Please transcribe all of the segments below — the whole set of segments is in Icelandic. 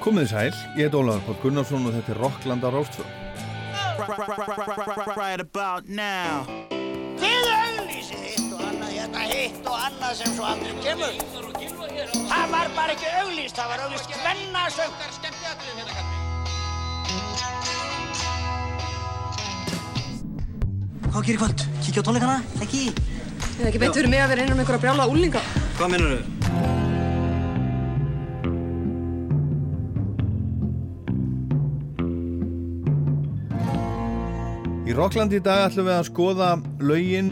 Komið sæl, ég heit Ólaður Pál Gunnarsson og þetta er Rockland á Rástfjörn. Right about now Þið auglýsið hitt og annað, hérna hitt og annað sem svo aldrei kemur. Það var bara ekki auglýst, það var auglýst hvennasöng. Hvað gerir kvöld? Kíkja á tónleikana? Ekki? Það er ekki beint fyrir mig að vera innan einhverja brjála úlinga. Hvað minnur þau? Í Rockland í dag ætlum við að skoða lögin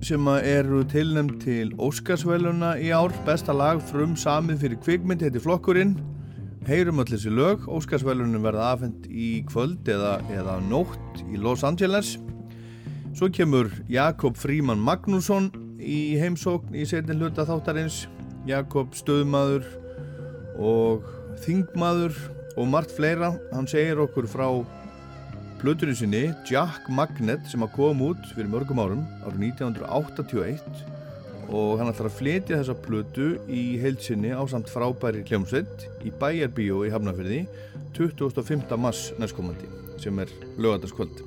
sem eru tilnæmt til Óskarsvæluna í ár. Besta lag frum samið fyrir kvikmynd heiti Flokkurinn. Heyrum öll þessi lög. Óskarsvælunum verða afhengt í kvöld eða, eða nótt í Los Angeles. Svo kemur Jakob Fríman Magnússon í heimsókn í setin hluta þáttarins. Jakob stöðmaður og þingmaður og margt fleira. Hann segir okkur frá plötunni sinni Jack Magnet sem að koma út fyrir mörgum árum árið 1981 og hann ætlar að flytja þessa plötu í heilsinni á samt frábæri hljómsveit í Bæjarbíó í Hafnarfjörði 25. mars næstkomandi sem er lögataskvöld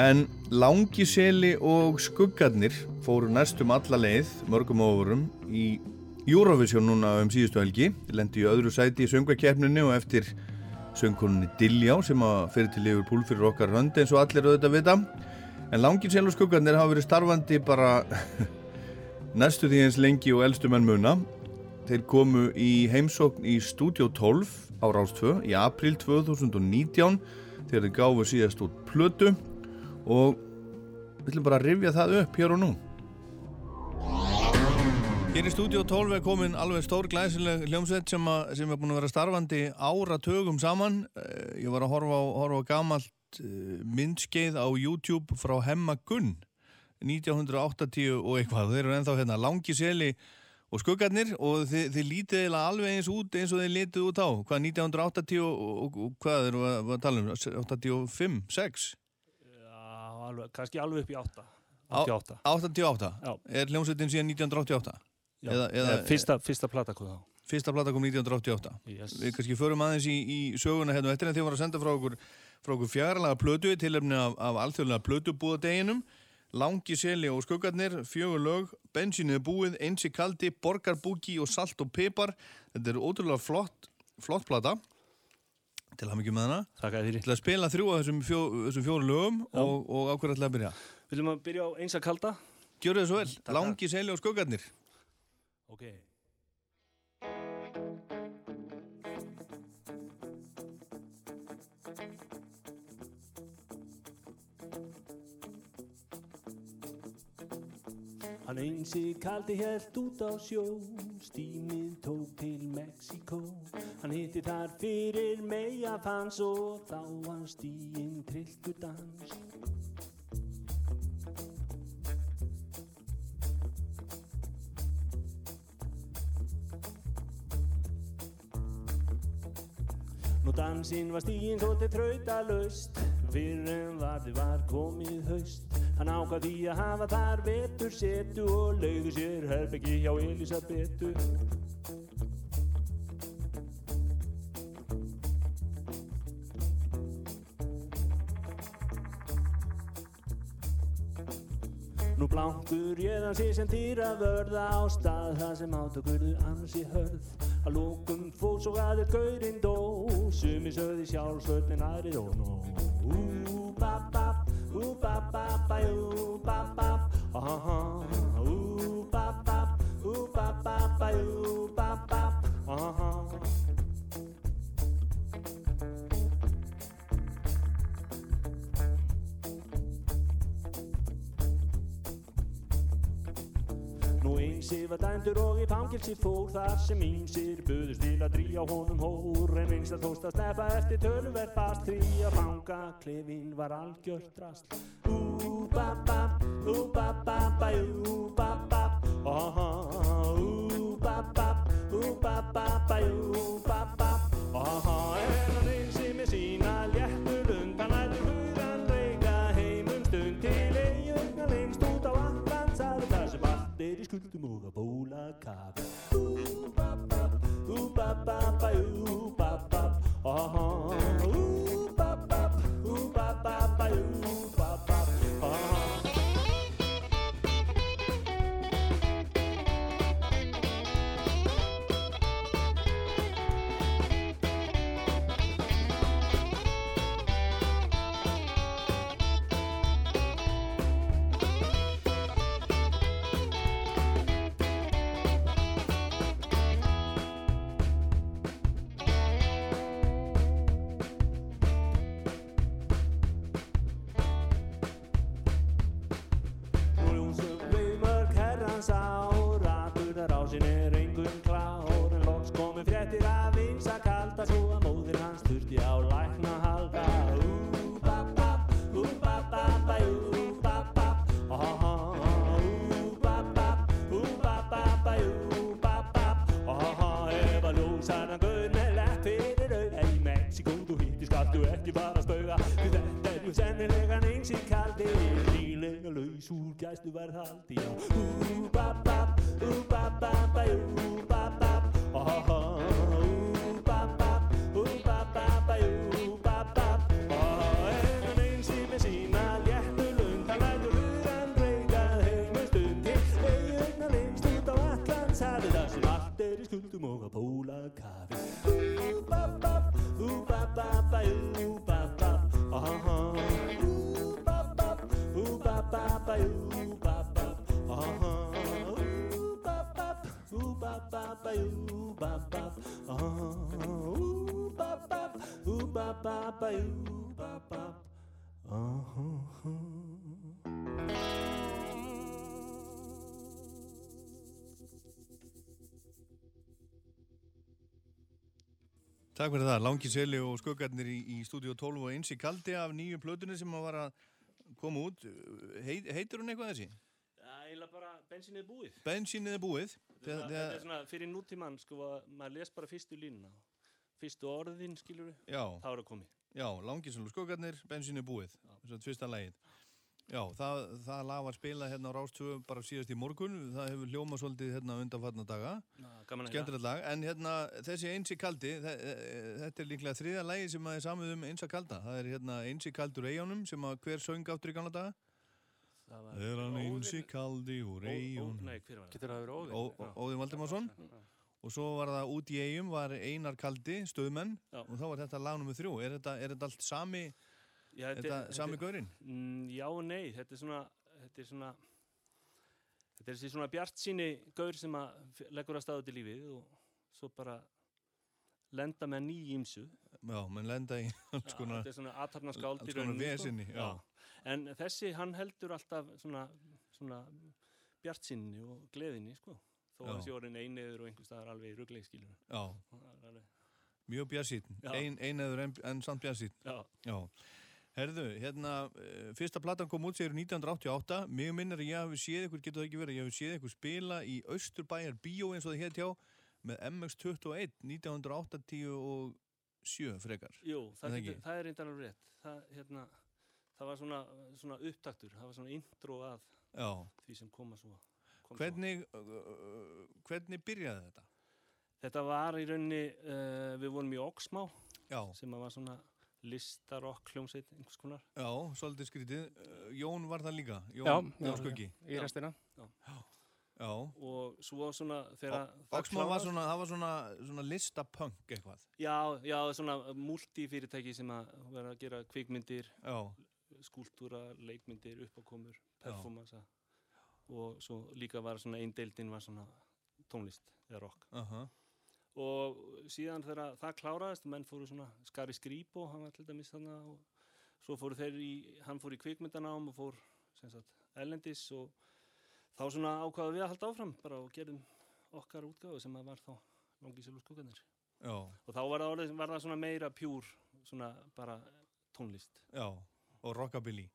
en Langiseli og Skuggarnir fóru næstum alla leið mörgum árum í Eurovision núna um síðustu helgi lendi í öðru sæti í söngvakeppninu og eftir söngkoninni Dilljá sem að fyrir til Liverpool fyrir okkar hönd eins og allir auðvitað vita. En langir sel og skuggarnir hafa verið starfandi bara næstu því eins lengi og eldstu menn muna. Þeir komu í heimsókn í Studio 12 á Rástfö í april 2019 þegar þeir gáfu síðast út plötu. Og við ætlum bara að rifja það upp hér og nú Hér í stúdíu 12 er komin alveg stór glæsileg hljómsveit sem, a, sem er búin að vera starfandi ára tögum saman. Eh, Ég var að horfa á, horfa á gamalt eh, myndskeið á YouTube frá Hemma Gunn 1980 og eitthvað. Þeir eru ennþá hérna langi seli og skuggarnir og þið, þið lítið eiginlega alveg eins út eins og þið lítið út á. Hvað 1980 og, og, og hvað eru að, að tala um? 85, 6? Já, alveg, kannski alveg upp í 8 Á- 88 88? Já. Er hljómsveitin síðan 1988? Eða, eða, Fyrsta, fyrsta plata hvað þá Fyrsta plata kom 1988 yes. Við kannski förum aðeins í, í söguna hérna og eftir en þið voru að senda frá okkur, okkur fjarlaga plötu til efni af, af alþjóðlega plötubúðadeginum Langi seli og skuggarnir, fjögur lög, bensinnið búið, einsi kaldi, borgarbúki og salt og pipar. Þetta er ótrúlega flott, flott plata, til að mikið með hana. Þakka þér Til að spila þrjú af þessum, fjó, þessum fjóru lögum Já. og, og ákveður ætla að byrja. Viljum að byrja á eins að kalda Gjörðu þið svo vel, Takk. Langi seli og skuggarnir. Ok. Hann einsi kaldi helt út á sjó, stímið tók til Mexíkó. Hann hitti þar fyrir meja fans og þá var stíinn trilltur Nú dansinn var stíinn svo til þrauta laust Fyrir en varði var komið haust. Hann ákvað því að hafa þar vetur setu Og leiði sér herbyggi hjá Elisabetu Nú blankur ég hann sé sem týra vörða á stað Það sem átökurðu ansi hörð Að lókum fóð svo að þér gaurinn dó. Sumi sögði sjálfsvöld en aðrið ó nó Ú bap bap, ú bap bap, bæ ú bap bap Aha, ú bap bap, ú bap bap, bæ ú bap bap Aha. Nú einsi var dæmdur og í fangilsi fór þar sem ímsir buðust til að dríja honum hór. En einst að tósta steffa eftir töluvert fast því að fanga klefin var algjört rast Ú bap bap, ú bap bap, bæ ú bap bap Aha, ú bap bap, ú bap bap, bæ ú bap bap Aha, er í skuldum og að bóla kaf Ú bap bap, ú gæslu verð haldi bap, bap, bap, ú, bap, bap Aha, Takk fyrir það, Langi Seli og skuggarnir í, í stúdíu 12 og eins í kaldi af nýju plötunni sem að var að koma út. Heit, heitir hún eitthvað þessi? Já, eiginlega bara bensinnið búið Bensínið er búið. Þetta er, þetta er svona fyrir nútímann sko að maður les bara fyrstu línuna fyrstu orðin skilur við, Já, þá er það komið já, Langi Seli og skuggarnir, bensínið er búið. Þess að fyrsta lagið. Já, það, það lag var spilað hérna á Rástöfu bara síðast í morgun. Það hefur hljómað svolítið hérna undanfarnar daga. Að Skemmtilegt lag, en hérna þessi einsi kaldi, e- þetta er líklega þriða lagi sem að er samið um einsa kalda. Það er hérna einsi kaldur eigunum sem að hver söng áttur í gamla daga. það var Er hann einsi kaldi úr eigunum? Nei, hver var það? Getur það verið óðinn? Ó- Ó- Óðinn Valdimarsson. Og svo var það út í eigum, var einar kaldi, stöðmenn, Já. og þá var þetta lag nummið þrjú. Er þetta, er þetta allt sami, Já, er þetta sami gaurinn? Mm, já og nei, þetta er svona þetta er svona þetta er þessi svona bjart síni gaur sem að leggur að staða til lífið og svo bara lenda með ný ímsu Já, menn lenda í alls konar, þetta er svona aðtarna skáld alls konar vesinni, já. en þessi hann heldur alltaf svona, svona bjart síni og gleðinni sko þó að þessi orðin einiður og einhvers staðar alveg í ruggleikskilur Já, mjög bjarsýtn, Já. ein, ein eður en, en samt Já, herðu, hérna, eh, fyrsta platan kom út sér 1988, mig minnir að ég hafi séð ykkur, getur það ekki verið, ég hafi séð ykkur spila í Austurbæjar Bíó eins og það hétt hjá, með MX21, 1987 frekar. jú, það, það getur, það er reyndar alveg rétt. Það, hérna, það var svona, svona upptaktur það var svona intro að Já, því sem koma svo kom svo. Hvernig, uh, hvernig byrjaði þetta? Þetta var í rauninni, uh, við vorum í Oxmá Já, sem var svona listarokk hljómsveit einhvers konar. já, svolítið skrítið. Uh, Jón var það líka, Jón, Já, já. Skuggi. Í restina? Já, Og svo svona þegar Oxman var svona, það var svona, svona listapunk eitthvað. Já, já, svona multifyrirtæki sem að vera að gera kvikmyndir, Já, skúltúra, leikmyndir, uppákomur, performansa og svo líka var svona einn deildin var svona tónlist eða rock. aha, og síðan þegar það kláraðist menn fóru svona Skari Skrýbo hann var til dæmis þarna og svo fóru þeir í hann fór í kvikmyndanám og fór sem sagt ellendis og þá svona ákvaða við að halda áfram bara og gerðum okkar útgáðu sem að var þá Langisel og skókanir og þá var það, var það svona meira pjúr svona bara tónlist já, og rockabilly.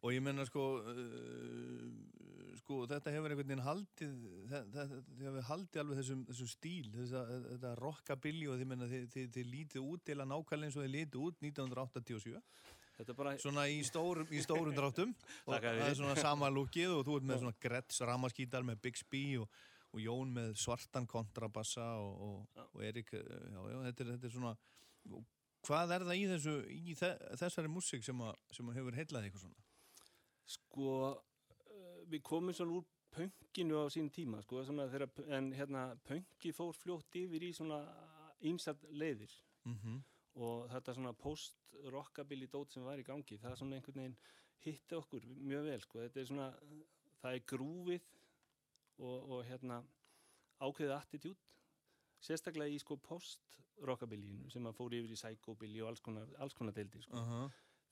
Og ég menna sko, uh, sko þetta hefur einhvern veginn haldið, þetta hefur haldið alveg þessum, þessum stíl, þessa, þetta rockabilly og þið menna þið, þið, þið lítið út eða nákvæmlega eins og þið lítið út 1987. þetta er bara Svona í stórum, í stórum dráttum og það er svona sama lúkið og þú ert með svona Gretz ramaskítar með Bixby og, og Jón með svartan kontrabassa og, og, og Erik, eh, já, já, þetta er, þetta er svona, hvað er það í þessu, í þe þessari músík sem, sem hefur heillað eitthvað svona? Sko uh, við komum svona úr pönkinu á sín tíma sko, þegar, en hérna pönki fór fljótt yfir í svona ýmsat leiðir Mm og þetta svona post-rockabilly dót sem var í gangi, það er svona einhvern veginn hitti okkur mjög vel sko. þetta er svona, það er grúfið og, og hérna ákveðið attitút sérstaklega í sko post-rockabillinu sem að fór yfir í psychobilly og alls konar, alls konar deildi sko.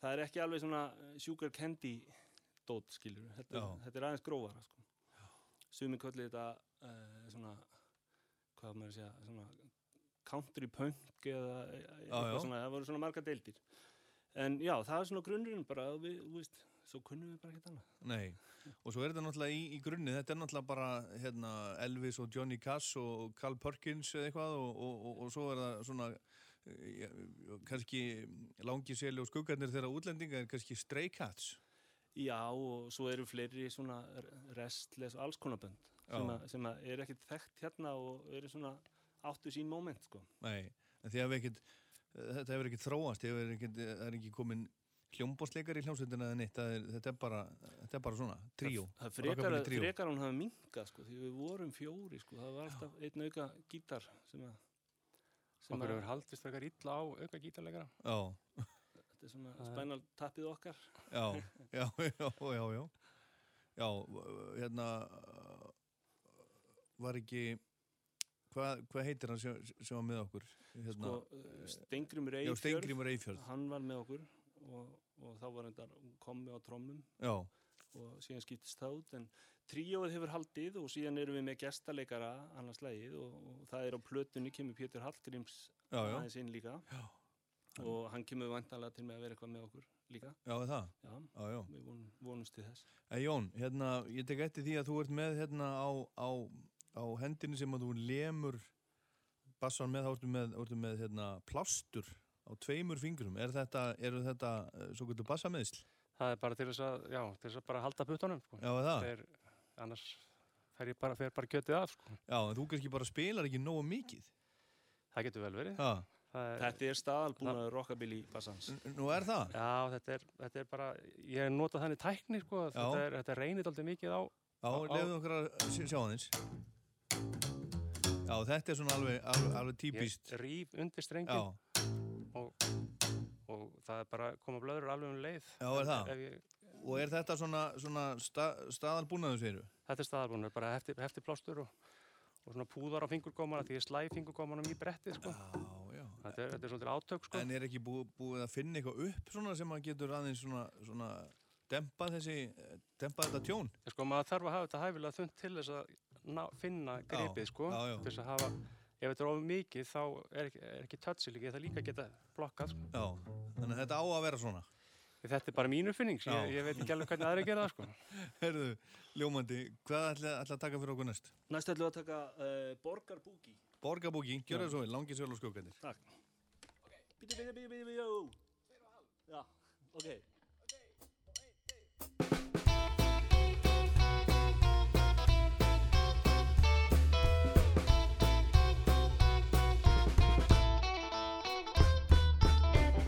það er ekki alveg svona eh, sugar candy dót skilur, þetta, þetta er aðeins grófara sko. sumi kallið þetta uh, svona, hvað maður að segja, svona country punk eða eitthvað svona, það voru svona marga deildir. En já, það er svona grunnurinn bara, við, þú veist, svo kunnum við bara ekkert annað. Nei, og svo er þetta náttúrulega í, í grunni, þetta er náttúrulega bara hérna, Elvis og Johnny Cass og Carl Perkins eða eitthvað og, og, og, og svo er það svona ja, kannski langi seli og skuggarnir þeirra útlendinga er kannski Stray Cats Já, og svo eru fleiri svona restless og alls konar bönd sem, að, sem að er ekkert þekkt hérna og eru svona áttu sín moment, sko. Nei, en því að ekkit, þetta hefur ekkert þróast, hefur ekkert, það er ekki komin hljómbósleikar í hljómsveitina eða neitt, það er, þetta, er bara, þetta er bara svona, tríó. Það er frekar, frekar hún hafa minkað, sko, því við vorum fjóri, sko, það var alltaf einn auka gítar sem að, sem Okkur hefur haldist frekar illa á auka gítarleikara. Já, þetta er svona spænal tappið okkar. já, já, já, já, já. Já, hérna, var ekki, hvað, hvað heitir hann sem, sem var með okkur? Hérna, Sko, Stengrimur já, Eyfjörð, Steingrímur Eyfjörð. hann var með okkur og, og þá var þetta komið á trommum Já, og síðan skiptist það út en tríóið hefur haldið og síðan erum við með gestaleikara annars lægið og, og það er á plötunni kemur Pétur Hallgríms Já, já. aðeins inn líka Já. Og hann kemur vantanlega til með að vera eitthvað með okkur líka já, er það. já, Já, já. við vonum, vonumst til þess En Jón, hérna, ég tek eftir því að þú ert með hérna á, á, á hendinu sem að þú lemur bassan með, þá ertu með, ertu með hérna, plástur á tveimur fingrum. Er þetta, eru þetta uh, svo kvöldu bassameðsl? Það er bara til þess að, já, til þess að bara halda puttunum, sko. Já, er það? Þeir, annars fer ég bara, fer bara kjötið af, sko. Já, en þú kannski bara spilar ekki nógu mikið. Það getur vel verið. Ha, Það er, þetta er staðalbúnaður rockabilly bassans n- nú er það? já, þetta er, þetta er bara, ég hef notað þannig tækni, sko. Þetta, er, þetta reynir aldrei mikið á, Já, á- lefum okkur að sjá aðeins. Já, þetta er svona alveg, alveg, alveg típist. ég rýf undir strengin Já, og, og það er bara að koma blöður alveg um leið. Já, er það? Ég, og er þetta svona, svona sta, staðalbúnaðu séru? þetta er staðarbúnur, bara hefti, hefti plástur og, og svona púðar á fingurgómana því ég slæ fingurgómanum í brettið, sko. Já. Þetta er, þetta er svolítið átök, sko. En er ekki búið, búið að finna eitthvað upp svona sem að getur aðeins svona, svona dempa þessi, dempa þetta tjón? Ég sko, maður þarf að hafa þetta hæfilega þund til þess að ná, finna gripið, sko. já, já. Til þess að hafa, ef þetta er of mikið, þá er ekki, er ekki líka, það líka geta blokkað, sko. Já, þannig að þetta á að vera svona. Þetta er bara mínu finning, ég, ég veit ekki alveg hvernig aðri gera það, sko. Herðu, ljómandi, hvað ætla, ætla að taka fyrir okkur næst? næst ætlum við að taka uh, Borgarbúki Borgabúki, gjör það svo vel, langi söl og skuggandir. takk bíti, bíti, bíti, bíti, jó já, ok.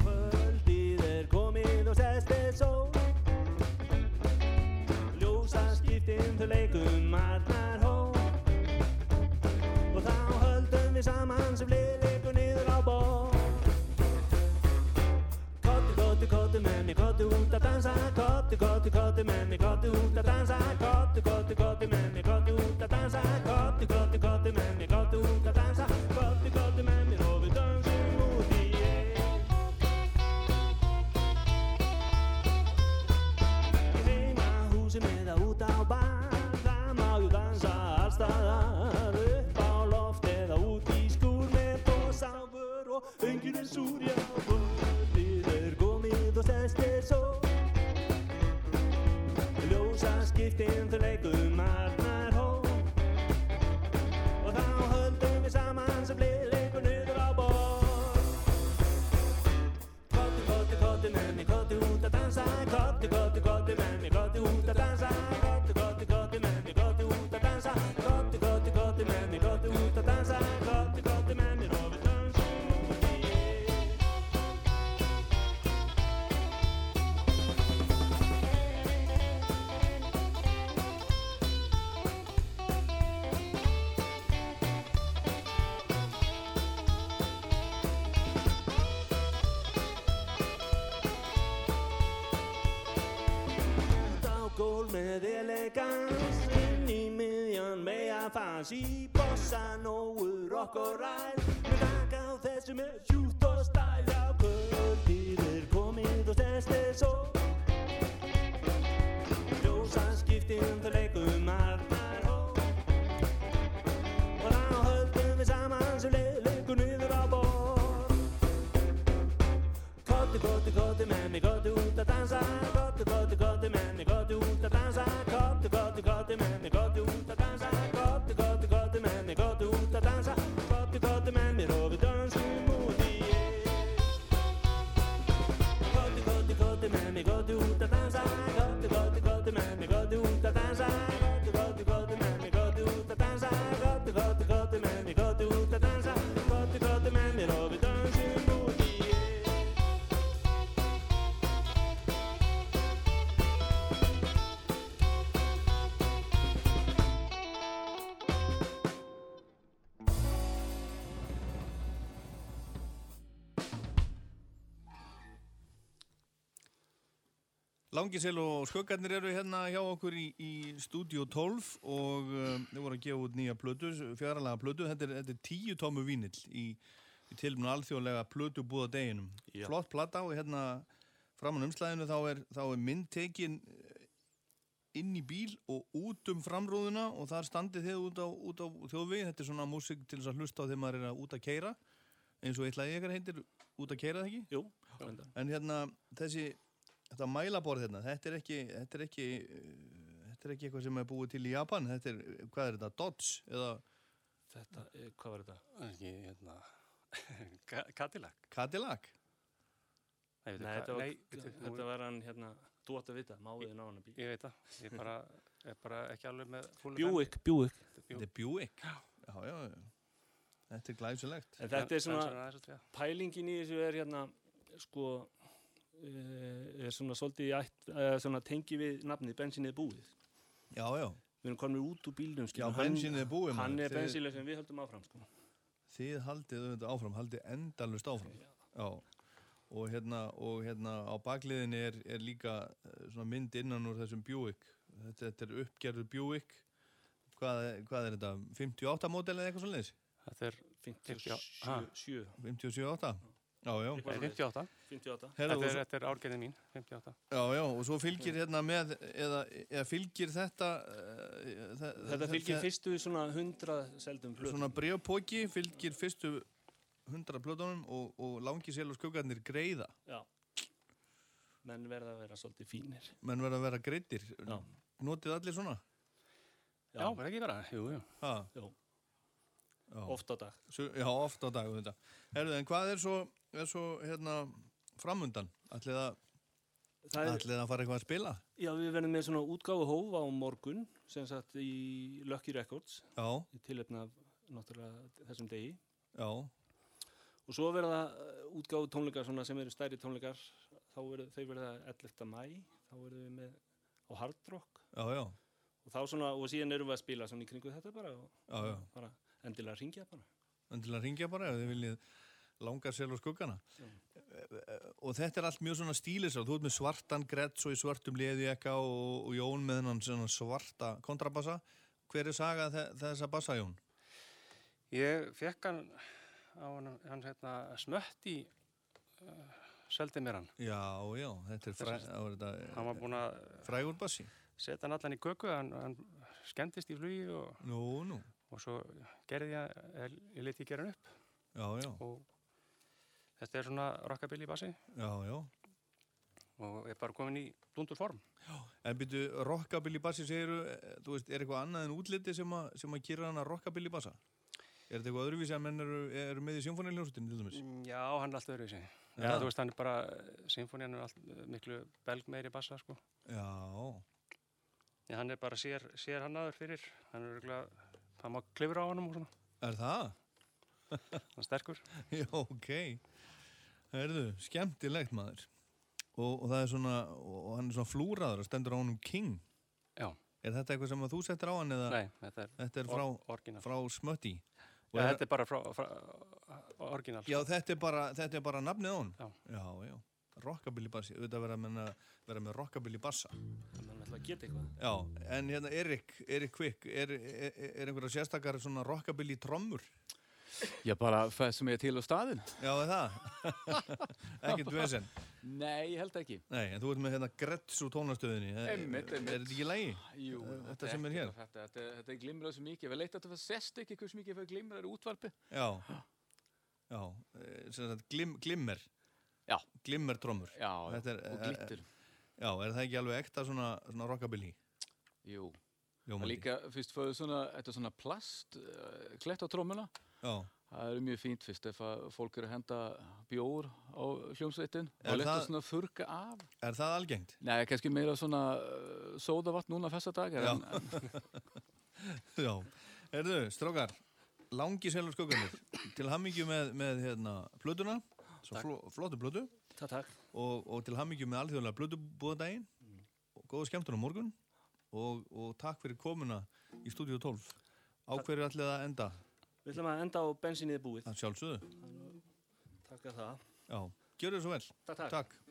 Kvöldið er komið og sest er sól. Ljósaskiptin þau leikum arnar höldum við saman sem lið leikur niður á ból Kottu, kottu, kottu með mér, kottu út að dansa. Kottu, kottu, kottu með mér, Gól með elegans. Inn í miðjan meja fans Í bossa. Nógu rock og ræl Við taka á þessu með Langisel og skuggarnir eru hérna hjá okkur í, í Studio 12 og um, þau voru að gefa út nýja plötu, fjaralega plötu. Þetta er, þetta er tíu tómu vínill í, í tilmunu alþjóðlega plötu búða deginum. Já. Flott plata og hérna framan umslæðinu þá er, þá er mynd tekin eh, inn í bíl og út um framrúðuna og þar standið þið út á, út á þjóðvegi. Þetta er svona músik til þess að hlusta á þegar maður er að út að keira eins og eitthvað ykkar heitir út að keira það ekki? Jú. En hérna, þessi, þetta mælaborð hérna, þetta er ekki, þetta er ekki, uh, þetta er ekki eitthvað sem er búið til í Japan, þetta er, hvað er þetta, Dodge eða Þetta, eh, hvað var þetta? Ekki, hérna, Cadillac. Cadillac? Nei, Nei, þetta var, nei, nú- þetta var hann, hérna, þú átt að vita, máðið ná hann að bíl. Ég veit það, ég bara, er bara ekki alveg með Buick, Buick. Þetta er Buick? Já. Já, já, já. Þetta er glæsulegt. En þetta er svona, pælingin í þessu er hérna, sko, eh, er svona svolítið í ætt, eh, svona tengi við nafnið bensinnið búið. Já, já. Við erum komin út úr bílnum, Já, skilur. Hann- búið, Hann er bensinlega sem við höldum áfram, sko. Þið haldið auðvitað áfram, haldið endalust áfram. Já. Og hérna, og hérna á bakliðinni er, er líka eh, svona mynd innan úr þessum Buick. Þetta, þetta er uppgerður Buick. Hvað, hvað er þetta? 58 mótel eða eitthvað svona leys? Þetta er 57, Ha. 7, 57? Já, já. Nei, 58. 58. Herra, Þetta er, svo, þetta er árgerðin mín, 58. já, já, og svo fylgir hérna með, eða, eða fylgir þetta... Uh, Þetta fylgir fyrstu svona 100 seldum plötum. Svona brjópóki fylgir fyrstu 100 plötunum og, og langi sél og skuggarnir greiða. Já. Menn verða að vera svolítið fínir. Menn verða að vera greittir. Já. Notið allir svona? Já, var ekki bara, jú, jú. Ha, Jú, já. oft á dag. Svo, já, oft á dag þetta. Herðu, en hvað er svo, er svo hérna, framundan? Ætlið að, Það ætlið að fara eitthvað að spila? já, við verðum með svona útgáfu hóf á morgun, sem sagt í Lucky Records, Já, í tilefna af náttúrulega þessum degi. já, Og svo verða uh, útgáfu tónleikar sem eru stærri tónleikar, þá verða, þau verða 11. mæ, þá verðum við með á Hard Rock. já, já, Og þá svona, og síðan erum við að spila svona í kringu þetta bara og já, bara endilega ringja bara. En til að ringja bara ef þið viljið langa sél og skuggana. Og þetta er allt mjög svona stílisar. Þú ert með svartan grets og í svartum leði ekka og, og Jón með hennan svarta kontrabassa. Hver er saga þe þessa bassa, Jón? Ég fekk hann á hann, hann hérna, smött í uh, seldi mér hann. Já, já, þetta er, fræ, á, Hann þetta, var búinn að frægur bassi. setja hann allan í köku, hann, hann skemmtist í flugi og, Nú, nú, og svo gerði ég, ég, ég leti ég gera hann upp já, já, og þetta er svona rockabilly bassi já, já. og er bara komin í blundur form. En byrju, rockabilly bassi segiru, þú veist, er eitthvað annað en útliti sem, a, sem að gera hana rockabilly bassa? Er þetta eitthvað öðruvísi að menn eru, eru með í symfóniiljónsutinu til dæmis? Mm, Já, hann er alltaf öðru í sig. Er Já, það? þú veist, hann er bara, symfónian er allt eh, miklu belg meiri bassa, sko. Já, Já, hann er bara sér, sér hann aður fyrir, hann er örgulega, það má klifra á honum og svona, er það? hann er sterkur. Já, ok. Herðu, skemmtilegt maður. Og, og það er svona, og hann er svona flúraður og stendur á honum King. Já, Er þetta eitthvað sem þú settir á hann eða nei, þetta er, þetta er frá, orginal. frá Smötti? Já, þetta er bara frá, frá orginal. Já, þetta er bara, þetta er bara nafnið á hann? Já. Já, já. Rockabilly bassi, auðvitað vera með, vera með rockabilly bassa. Þannig að við ætlum að geta eitthvað. Já, en hérna Erik, Erik Quick, er, er, er einhverja sérstakar svona rockabilly trommur? Já, bara það sem er til á staðin. Já, er það? Ekki dvesen. Nei, ég held ekki. Nei, en þú ert með hérna Gretz úr tónastöðinni. Einmitt, einmitt. Er þetta ekki lægi? Jú, Þetta sem er hér? Þetta, þetta, þetta er glimrað svo mikið. Við leitt að það sest ekki hversu mikið fyrir glimrað er útvarpi. Já, já, eh, sem sagt glim, glimmer, Já, glimmer trommur. já, er- og glittur. Já, er það ekki alveg ekta svona, svona rockabilly? Jú. Líka, fyrst fóðu svona, þetta er svona plast, uh, klett á trómuna. Já, Það er mjög fínt fyrst ef að fólk eru að henda bjór á hljómsveitin Er og leta það- svona þurka af. er það algengt? Nei, kannski meira svona uh, sódavatn núna festa dagar. Já. En, en, Já, erðu, strákar, langi selur skuggarnir, til hammingju með, með hérna, plötuna, svo fló, flottu plötu Takk, takk. og, og til hammingju með alþjóðlega plötubúðadaginn og góða skemmtun á morgun og, og takk fyrir komuna í stúdíu 12. Á hverju ætlið að enda? Við ætlum að enda á bensinnið búið. Það sjálfsögðu. Takk að það. Já, gjör þið svo vel. Takk, takk. Takk.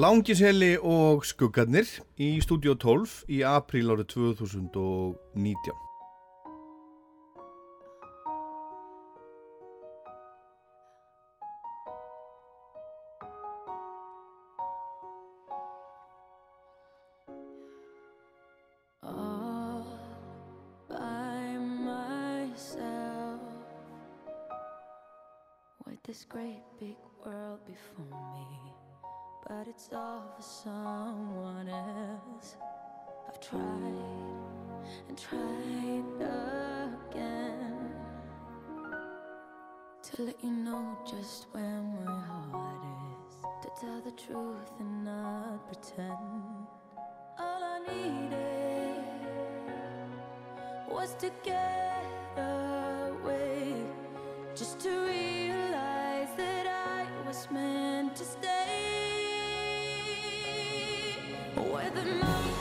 Langiseli og skuggarnir í Studio 12 í apríl árið 2019. To let you know just where my heart is. To tell the truth and not pretend. All I needed was to get away, just to realize that I was meant to stay. Where the mountains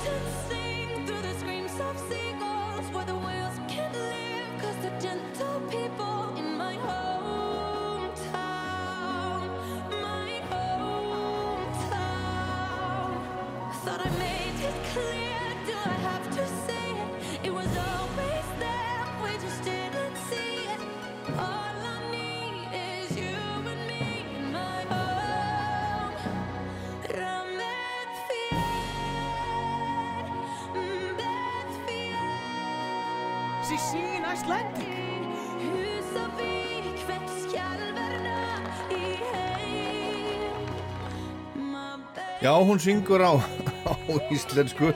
Já, hún syngur á, á íslensku.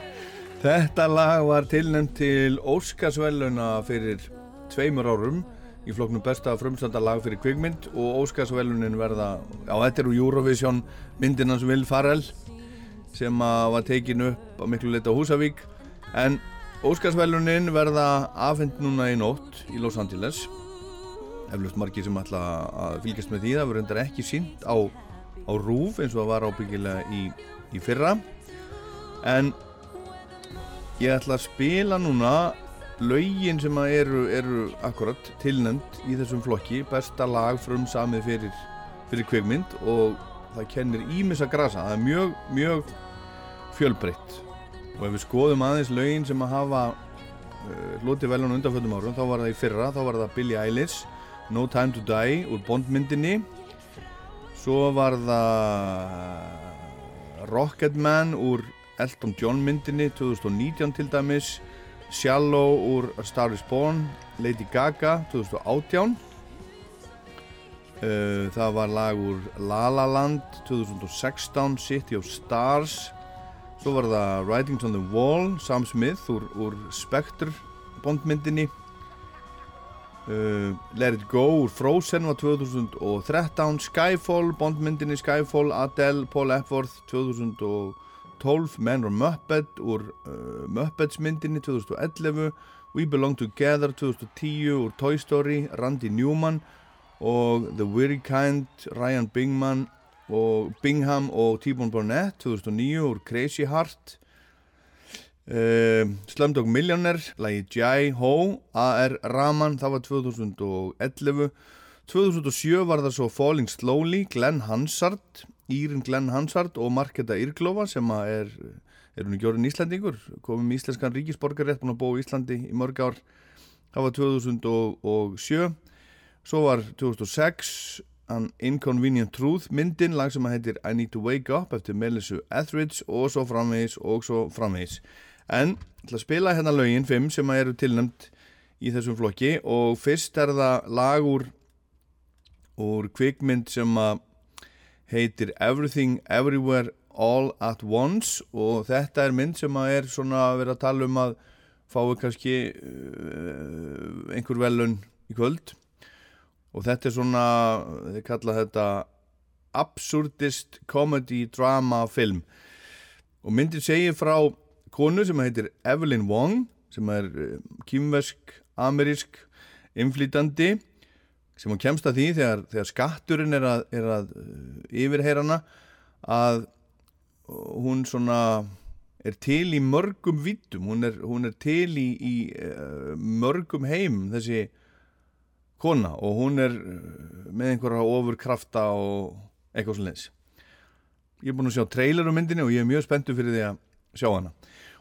Þetta lag var tilnæmt til Óskarsvæluna fyrir tveimur árum í flokknum besta frumstanda lag fyrir kvikmynd og Óskarsvælunin verða, já þetta er úr Eurovision myndin hans Will Farrell sem var tekin upp á miklu leita á Húsavík en Óskarsvælunin verða afhend núna í nótt í Los Angeles eflust margir sem ætla að fylgjast með því það verður ekki sínt á, á rúf eins og það var ábyggilega í, í fyrra. En ég ætla að spila núna lögin sem eru, eru akkurat tilnæmt í þessum flokki. Besta lag frum samið fyrir, fyrir kveikmynd og það kennir ímissa grasa, það er mjög, mjög fjölbreytt. Og ef við skoðum aðeins lögin sem að hafa uh, hlutið velun undanfjöldum árum þá var það í fyrra, þá var það Billie Eilish No Time to Die úr Bondmyndinni svo var það Rocketman úr Elton John myndinni 2019 til dæmis Shallow úr A Star is Born Lady Gaga 2018 Uh, það var lag úr La La Land 2016 City of Stars. Svo var það Writings on the Wall Sam Smith úr, úr Spectre bondmyndinni uh, Let It Go Frozen var 2013 Skyfall, bondmyndinni Skyfall Adele, Paul Epworth 2012 2012 Man or Muppet úr uh, Muppets myndinni 2011 We Belong Together 2010 úr Toy Story Randy Newman og The Weary Kind Ryan Bingham og T-Bone Burnett 2009 úr Crazy Heart uh, Slumdog Millionaire lagi Jai Ho A.R. Rahman það var 2011 2007 var það svo Falling Slowly Glenn Hansard Írin Glenn Hansard og Marketa Írglófa sem er, er hún ekki orðin Íslandingur komum íslenskan ríkisborgarrétt búin að búa í Íslandi í mörg ár. Það var 2007 svo var 2006 An Inconvenient Truth myndin lag sem að heitir I Need to Wake Up eftir Melissa Etheridge og svo framvegis og svo framvegis en til að spila hérna lögin 5 sem eru tilnæmt í þessum flokki og fyrst er það lag úr úr kvikmynd sem að heitir Everything Everywhere All at Once og þetta er mynd sem að er svona að vera að tala um að fái kannski uh, einhver velun í kvöld. Og þetta er svona, þeir kalla þetta absurdist comedy drama film. Og myndin segir frá konu sem heitir Evelyn Wong sem er kýmversk, amerísk innflýtandi sem hún kemst að því þegar, þegar skatturinn er að, er að yfirheyrana að hún svona er til í mörgum vittum, hún er, hún er til í, í uh, mörgum heim þessi kona og hún er með einhverja ofurkrafta og eitthvað svona leins. Ég er búin að sjá trailer um myndinni og ég er mjög spenntu fyrir því að sjá hana.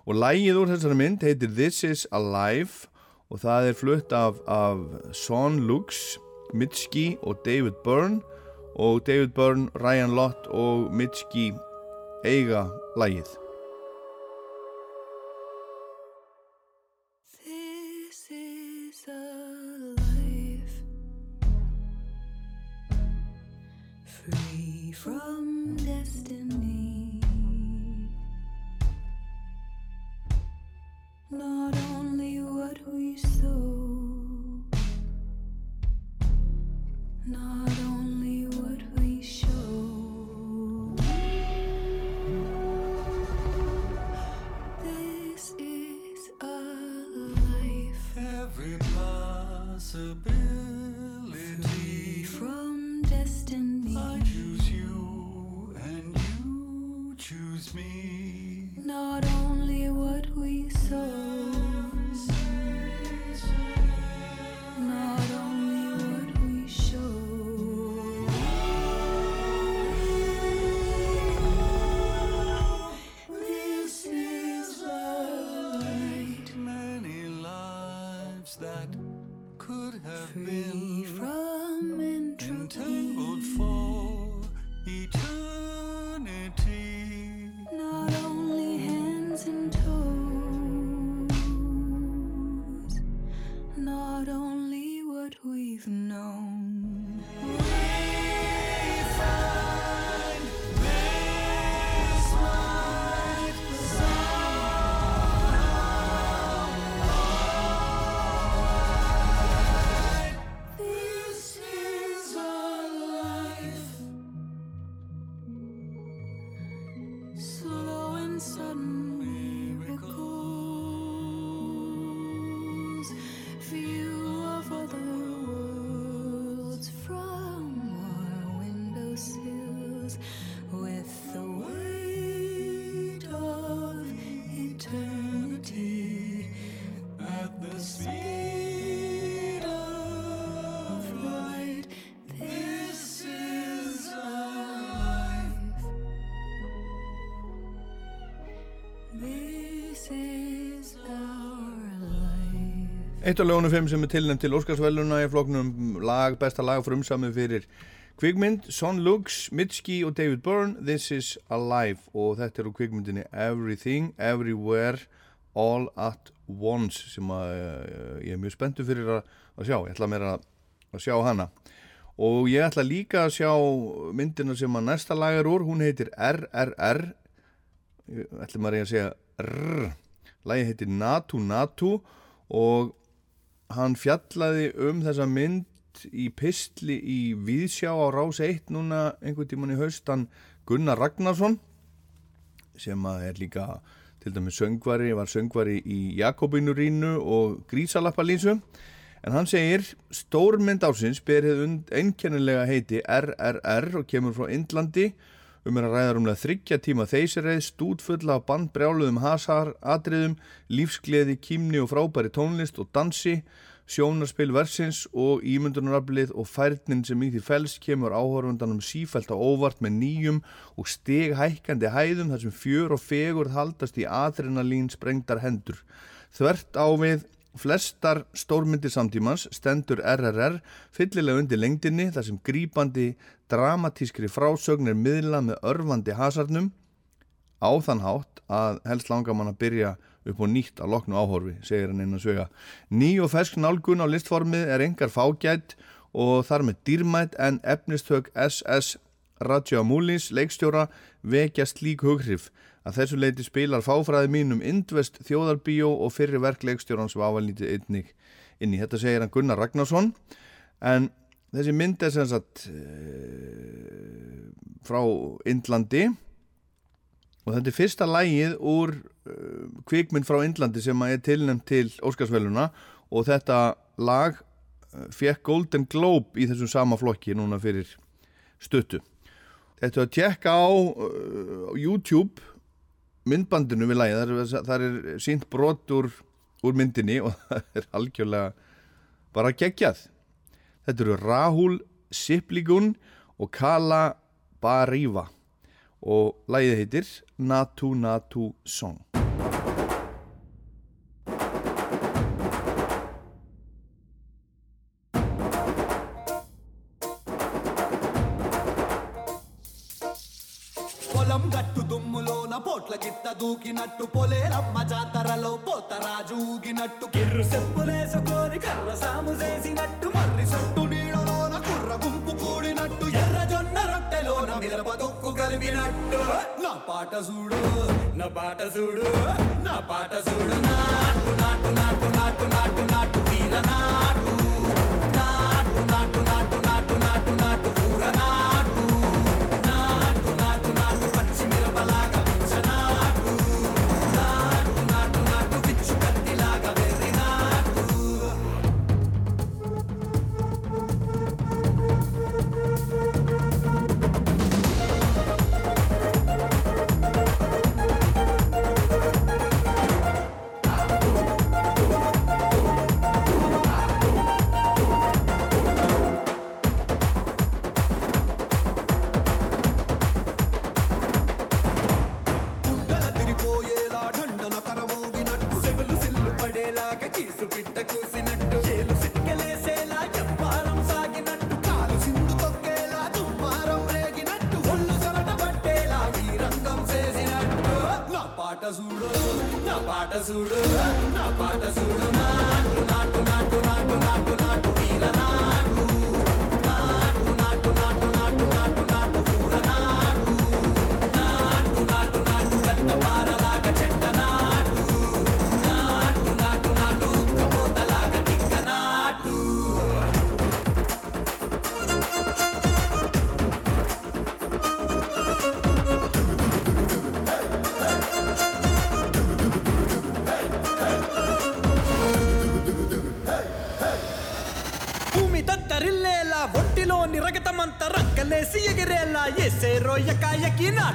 Og lægið úr þessari mynd heitir This is Alive og það er flutt af, af Son Lux, Mitski og David Byrne og David Byrne, Ryan Lott og Mitski eiga lægið. Not only what we've known. Eitt af lögunum 5 sem er tilnæmt til Óskarsvæluna í floknum lag, besta lag frumsamið fyrir kvikmynd Son Lux, Mitski og David Byrne This is Alive og þetta er úr kvikmyndinni Everything, Everywhere All at Once sem að uh, ég er mjög spenntu fyrir að, að sjá, ég ætla mér að, að sjá hana. Og ég ætla líka að sjá myndina sem að næsta lag er úr, hún heitir RRR ætla maður að segja RRR lagi heitir Natu Natu. Og hann fjallaði um þessa mynd í pistli í Víðsjá á Rás 1 núna einhvern tíman í haustan Gunnar Ragnarsson sem að er líka til dæmis söngvari, var söngvari í Jakobinurínu og Grísalappalísu. En hann segir stórmynd ásins berið einkennilega heiti RRR og kemur frá Indlandi um er að ræða rúmlega þryggja tíma þeysirreið, stútfulla af bandbrjáluðum hasar, atriðum, lífsgleði, kýmni og frábæri tónlist og dansi, sjónarspil versins og ímyndunaraflið og færnin sem í því fels kemur áhörfundanum sífælt á óvart með nýjum og steghækandi hæðum þar sem fjör og fegur haldast í adrenalín sprengtar hendur. Þvert á við flestar stórmyndir samtímans stendur RRR fyllilega undir lengdinni þar sem grípandi dramatískri frásögn er miðla með örfandi hasarnum á þann hátt að helst langar mann að byrja upp og nýtt að loknu áhorfi, segir hann inn að sögja. Ný og fersk nálgun á listformið er engar fágætt og þar með dýrmætt en efnistök SS Radjamúlins leikstjóra vekja slík hughrif að þessu leiti spilar fáfræði mínum Indvest þjóðarbíó og fyrri verkleikstjórans var ávalnítið einnig inn í. Þetta segir hann Gunnar Ragnarsson en þessi mynd er sem sagt uh, frá Indlandi og þetta er fyrsta lægið úr uh, kvikmynd frá Indlandi sem er tilnæmt til Óskarsvæluna og þetta lag uh, fekk Golden Globe í þessum sama flokki núna fyrir stuttu. Þetta er að tjekka á YouTube myndbandinu við lægið, það er, það er sínt brot úr, úr myndinni og það er algjörlega bara geggjað. Þetta eru Rahul Sipligun og Kala Bariva og lægið heitir Natu Natu Song. పొలం గట్టు దుమ్ములోన పోట్ల గిత్త దూకినట్టు పొలేరమ్మ జాతరలో పోతరాజు ఊగినట్టు. కిర్రు చెప్పులేసుకొని కర్ర సాము చేసినట్టు మర్రి సొట్టు నీడలోన కుర్ర గుంపు కూడినట్టు ఎర్ర జొన్న రొట్టెలోన మిరప దొక్కు కలిపినట్టు. నా పాట చూడు నా పాట చూడు నా పాట చూడు. నాటు నాటు నాటు నాటు నాటు నాటు వీర నాటు.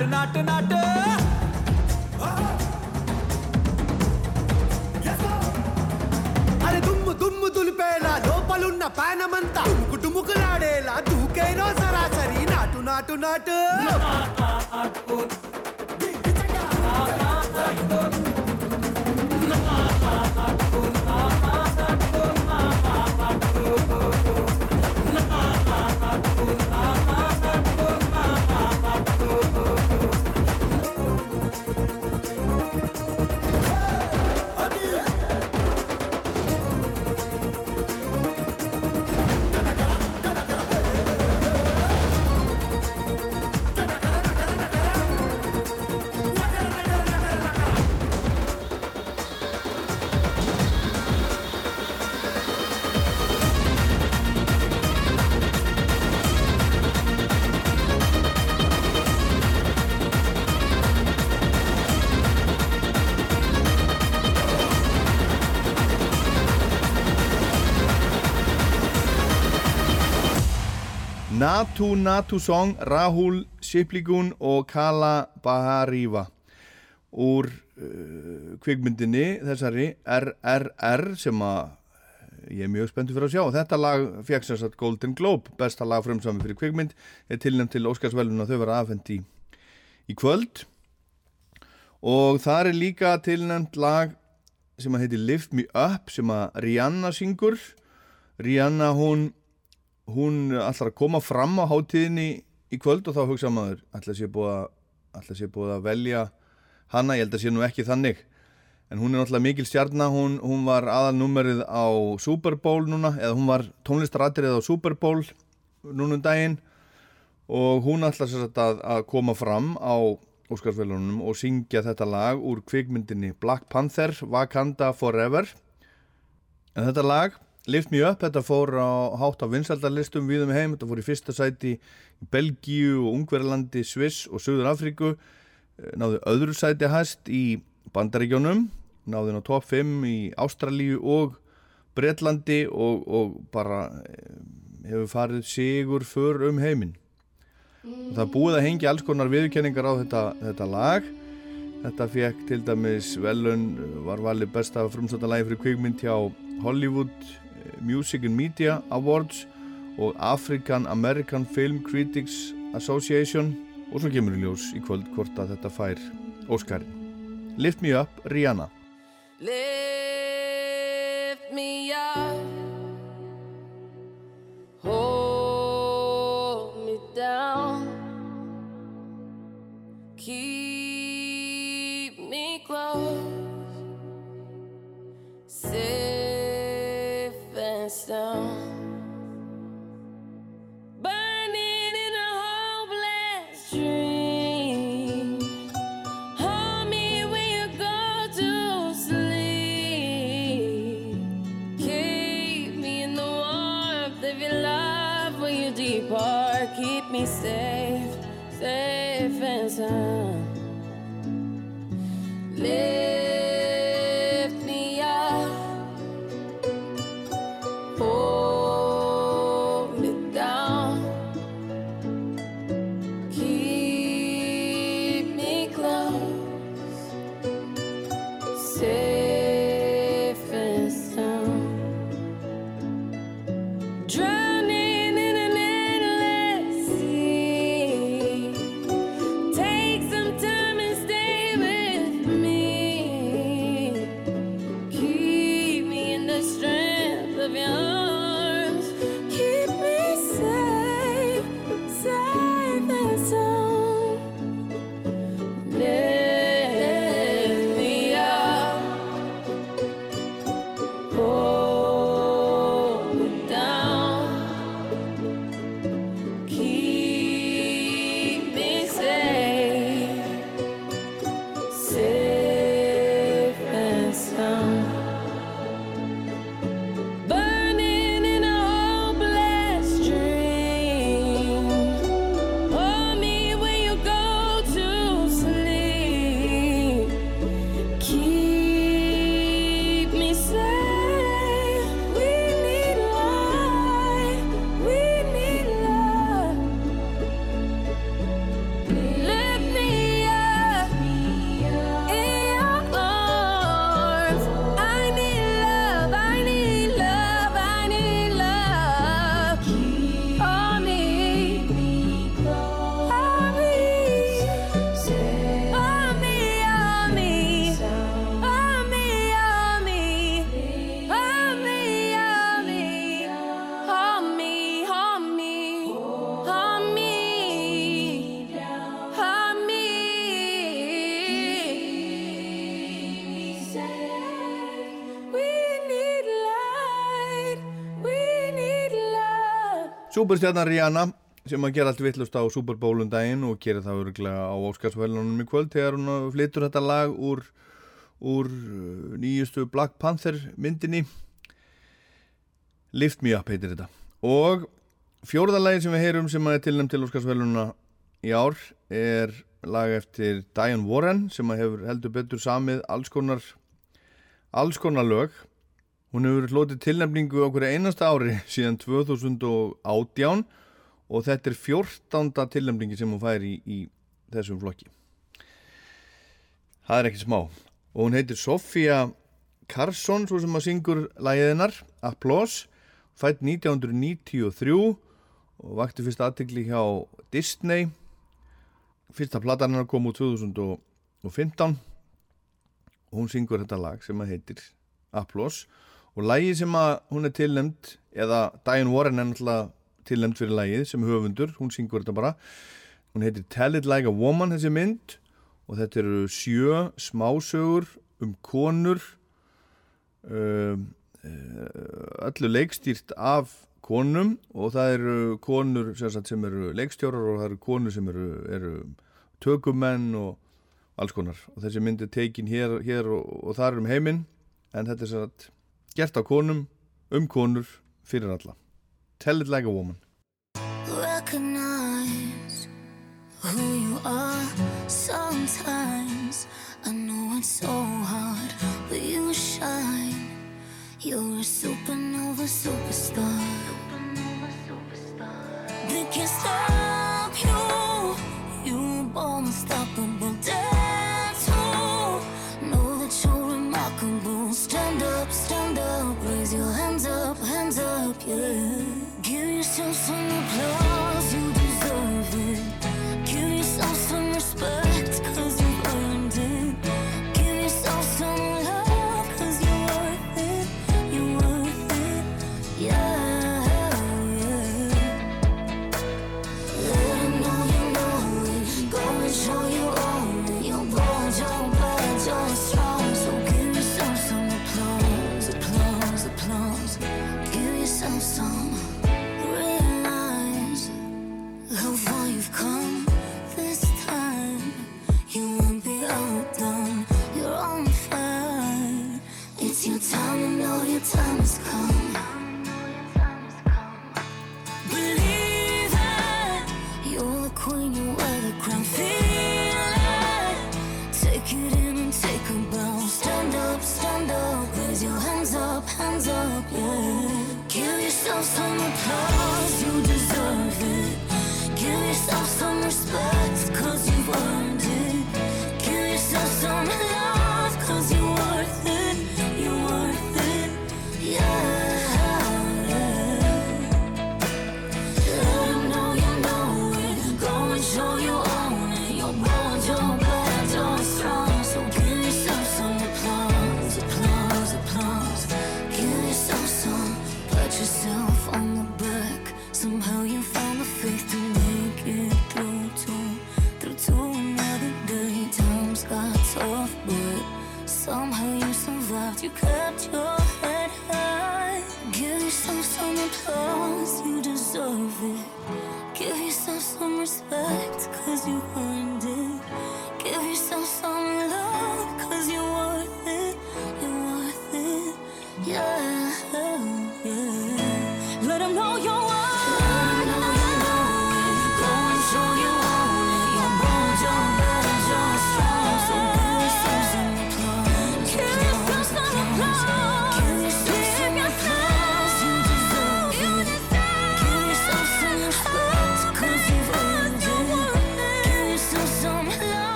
നാട്ട് നാട്ട് നാട്ട് Natu Natu Song, Rahul Shipligun og Kala Bahariva úr uh, kvikmyndinni þessari RRR sem að ég er mjög spenntur fyrir að sjá. Þetta lag fekk sagt Golden Globe, besta lag frumsami fyrir kvikmynd, er tilnæmt til Óskarsvelun og þau vera afhengt í, í kvöld og þar er líka tilnæmt lag sem að heiti Lift Me Up sem að Rihanna syngur Rihanna hún hún ætlar að koma fram á hátíðinni í kvöld og þá hugsa maður ætla sé búið að, ætla sé búið að velja hana, ég held að sé nú ekki þannig. En hún er náttúrulega mikil stjarnar hún, hún var aðalnúmerið á Super Bowl núna, eða hún var tónlistarættirið á Super Bowl núnum daginn. Og hún ætlar sér að, að koma fram á Óskarsvælunum og syngja þetta lag úr kvikmyndinni Black Panther Wakanda Forever. En þetta lag Lift Me Up, þetta fór á hátt á vinsaldalistum við um heim, þetta fór í fyrsta sæti í Belgíu og Ungverðalandi, Sviss og Suður Afríku náðu öðru sæti hæst í Bandaríkjónum náðu ná top 5 í Ástralíu og Breitlandi og, og bara eh, hefur farið sigur för um heiminn. Og það búið að hengja alls konar viðkenningar á þetta, þetta lag. Þetta fekk til dæmis velun var valið besta frumsáttalagi fyrir kvikmynd hjá Hollywood Music and Media Awards og African American Film Critics Association. Og svo kemur í ljós í kvöld hvort að þetta fær Óskarinn Lift Me Up, Rihanna. Lift me up, hold me down, keep love. Superstjarnar Rihanna sem að gera allt vittlust á Super Bowl um og gera það öruglega á Óskarsvælunum í kvöld þegar hún flyttur þetta lag úr, úr uh, nýjustu Black Panther myndinni Lift Me Up heitir þetta og fjórðalagi sem við heyrum sem að er tilnæmt til Óskarsvælununa í ár er lag eftir Diane Warren sem að hefur heldur betur samið alls konar alls konar lög hún hefur hlotið tilnæmningu okkur einasta ári síðan 2018 og þetta er 14. tilnæmningi sem hún fær í, í þessum flokki. Það er ekki smá. Og hún heitir Sofía Karlsson svo sem að syngur lægiðinnar Applause fætt 1993 og vakti fyrst aðtikli hjá Disney. Fyrsta platan hennar kom úr 2015 og hún syngur þetta lag sem að heitir Applause og lagi sem að hún er tilnæmt eða Diane Warren er náttúrulega tilnæmt fyrir lagið sem höfundur, hún syngur þetta bara. Hún heitir Tell It Like a Woman þessi mynd. Og þetta eru sjö smásögur um konur um, uh, öllu leikstýrt af konum. Og það eru konur sem, eru leikstjórar og það eru konur sem eru, eru tökumenn og alls konar. Og þessi mynd er tekin hér, hér og, og þar um heiminn. En þetta er sem sagt gert á konum, um konur, fyrir alla Tell it like a woman recognize who you are. Sometimes I know it's so hard, but you shine. You're a supernova superstar. They can't stop so some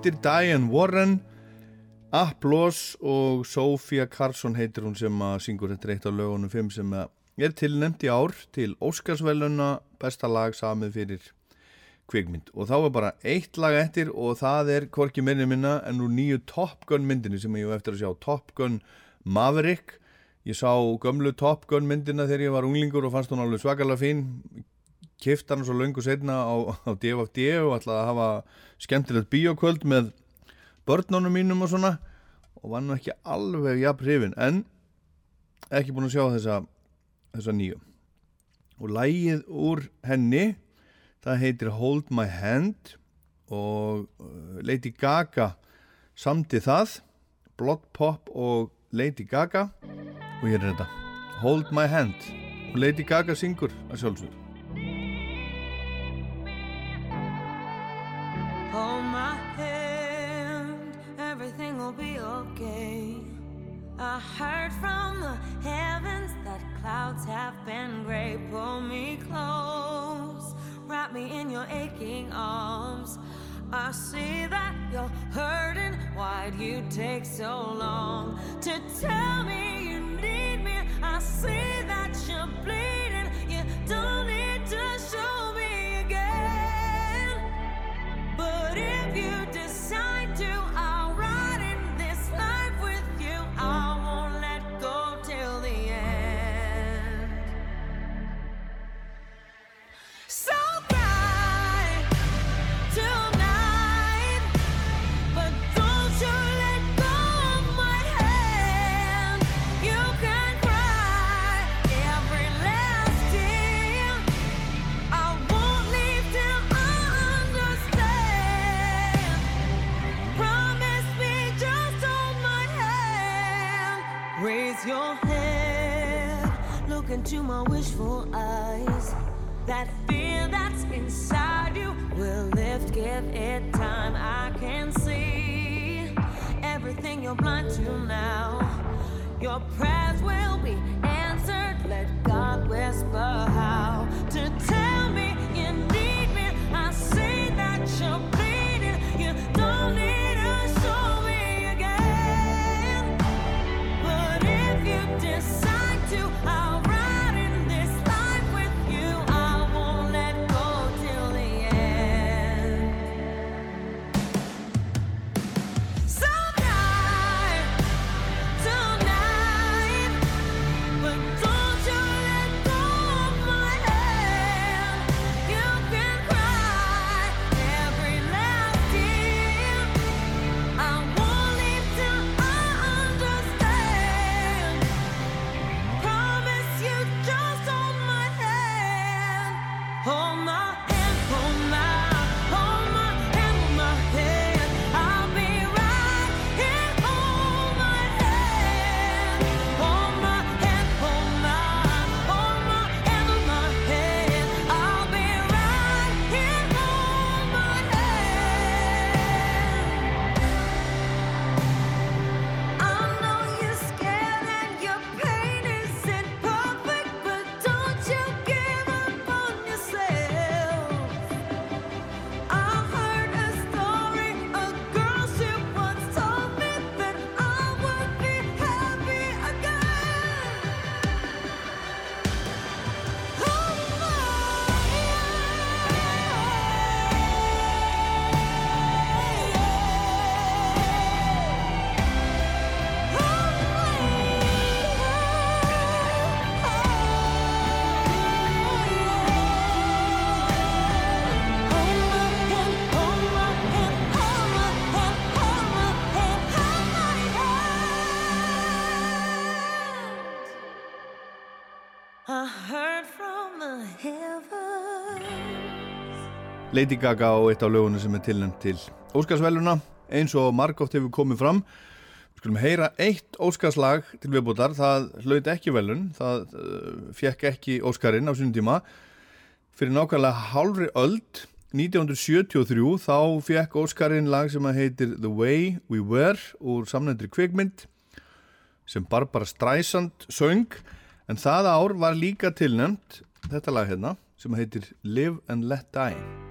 eftir Diane Warren Applause og Sofía Karlsson heitir hún sem að syngur þetta eitt af lögunum 5 sem er tilnæmt í ár til Óskarsveluna besta lag samið fyrir kvikmynd. Og þá er bara eitt lag eftir og það er hvorki minni minna en úr nýju Top Gun myndinu sem ég hef eftir að sjá. Top Gun Maverick. Ég sá gömlu Top Gun myndina þegar ég var unglingur og fannst hún alveg svakalega fín. Kifta hann svo löngu setna á, á DFD og ætlaði að hafa skemmtilegt bíokvöld með börnunum mínum og svona og var nú ekki alveg jafn hrifin en ekki búin að sjá þessa, þessa nýju. Og lægið úr henni það heitir Hold My Hand og uh, Lady Gaga samti það Blood Pop og Lady Gaga. Og hér er þetta Hold My Hand. Og Lady Gaga syngur að sjálfsögur Hold my hand, everything will be okay. I heard from the heavens that clouds have been gray. Pull me close, wrap me in your aching arms. I see that you're hurting. Why'd you take so long to tell me you need me? I see that you're bleeding. You don't need Lady Gaga og eitt af lögunum sem er tilnæmt til Óskarsveluna eins og margótt hefur komið fram Við skulum heyra eitt Óskarslag til viðbútar, það hlaut ekki velun það uh, fekk ekki Óskarinn á sínum tíma. Fyrir nákvæmlega hálfri öld 1973 þá fekk Óskarinn lag sem heitir The Way We Were úr samnendri kvikmynd sem Barbara Streisand söng. En það ár var líka tilnæmt þetta lag hérna sem heitir Live and Let Die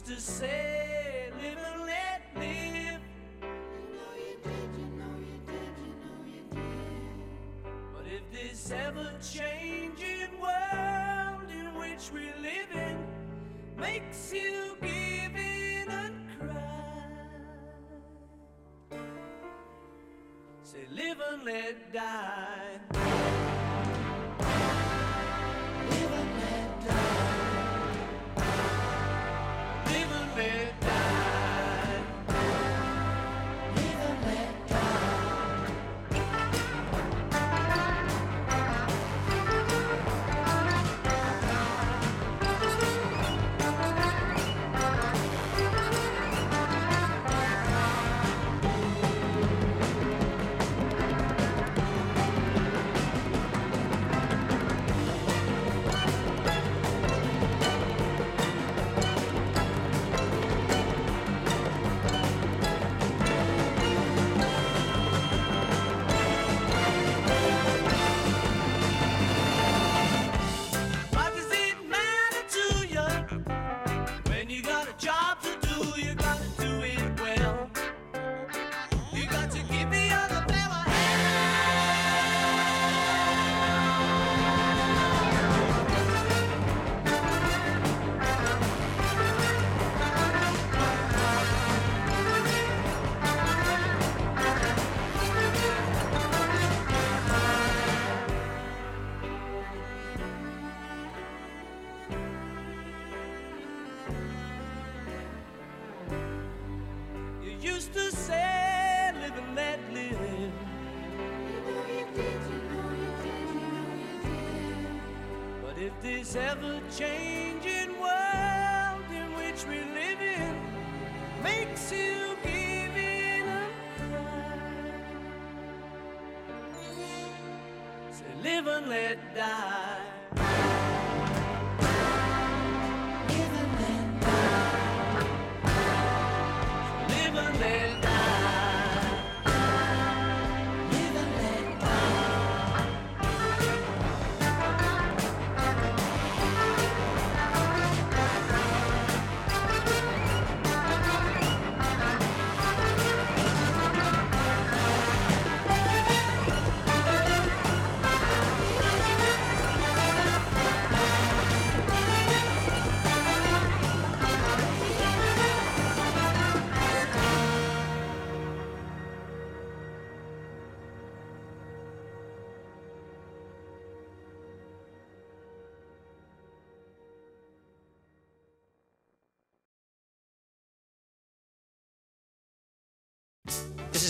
to say, live and let live. You know you did, you know you did, you know you did. But if this ever changing world in which we live in makes you give in and cry, say live and let die.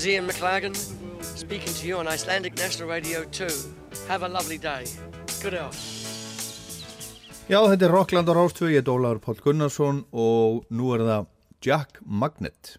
Is Ian McLagan speaking to you on Icelandic National Radio 2. Have a lovely day. Good health. Já, þetta er Rockland á Rástvö, ég er Ólaður Páll Gunnarsson og nú er það Jack Magnet.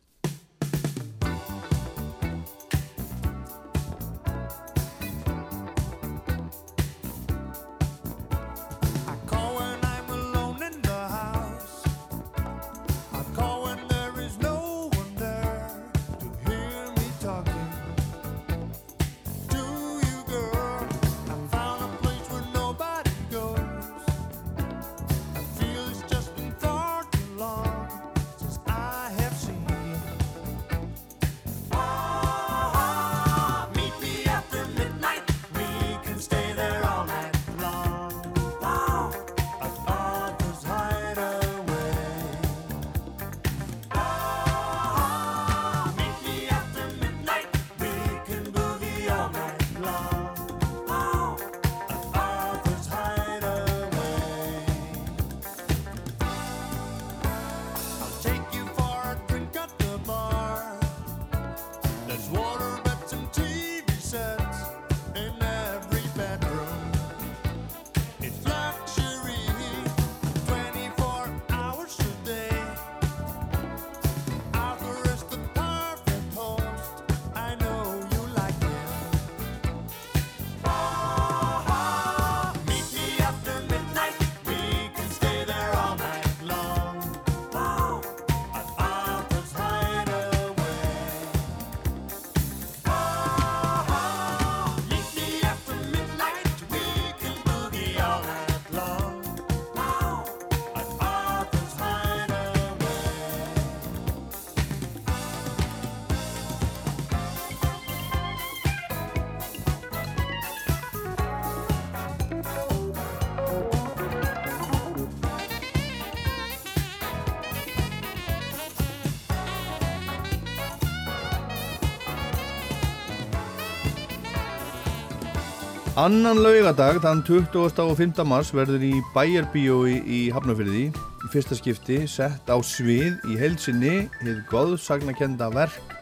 Annan laugadag, þann 20. og 5. mars verður í Bæjarbíói í Hafnarfyrði í fyrsta skipti sett á svið í heilsinni hið góðsagnakenda verk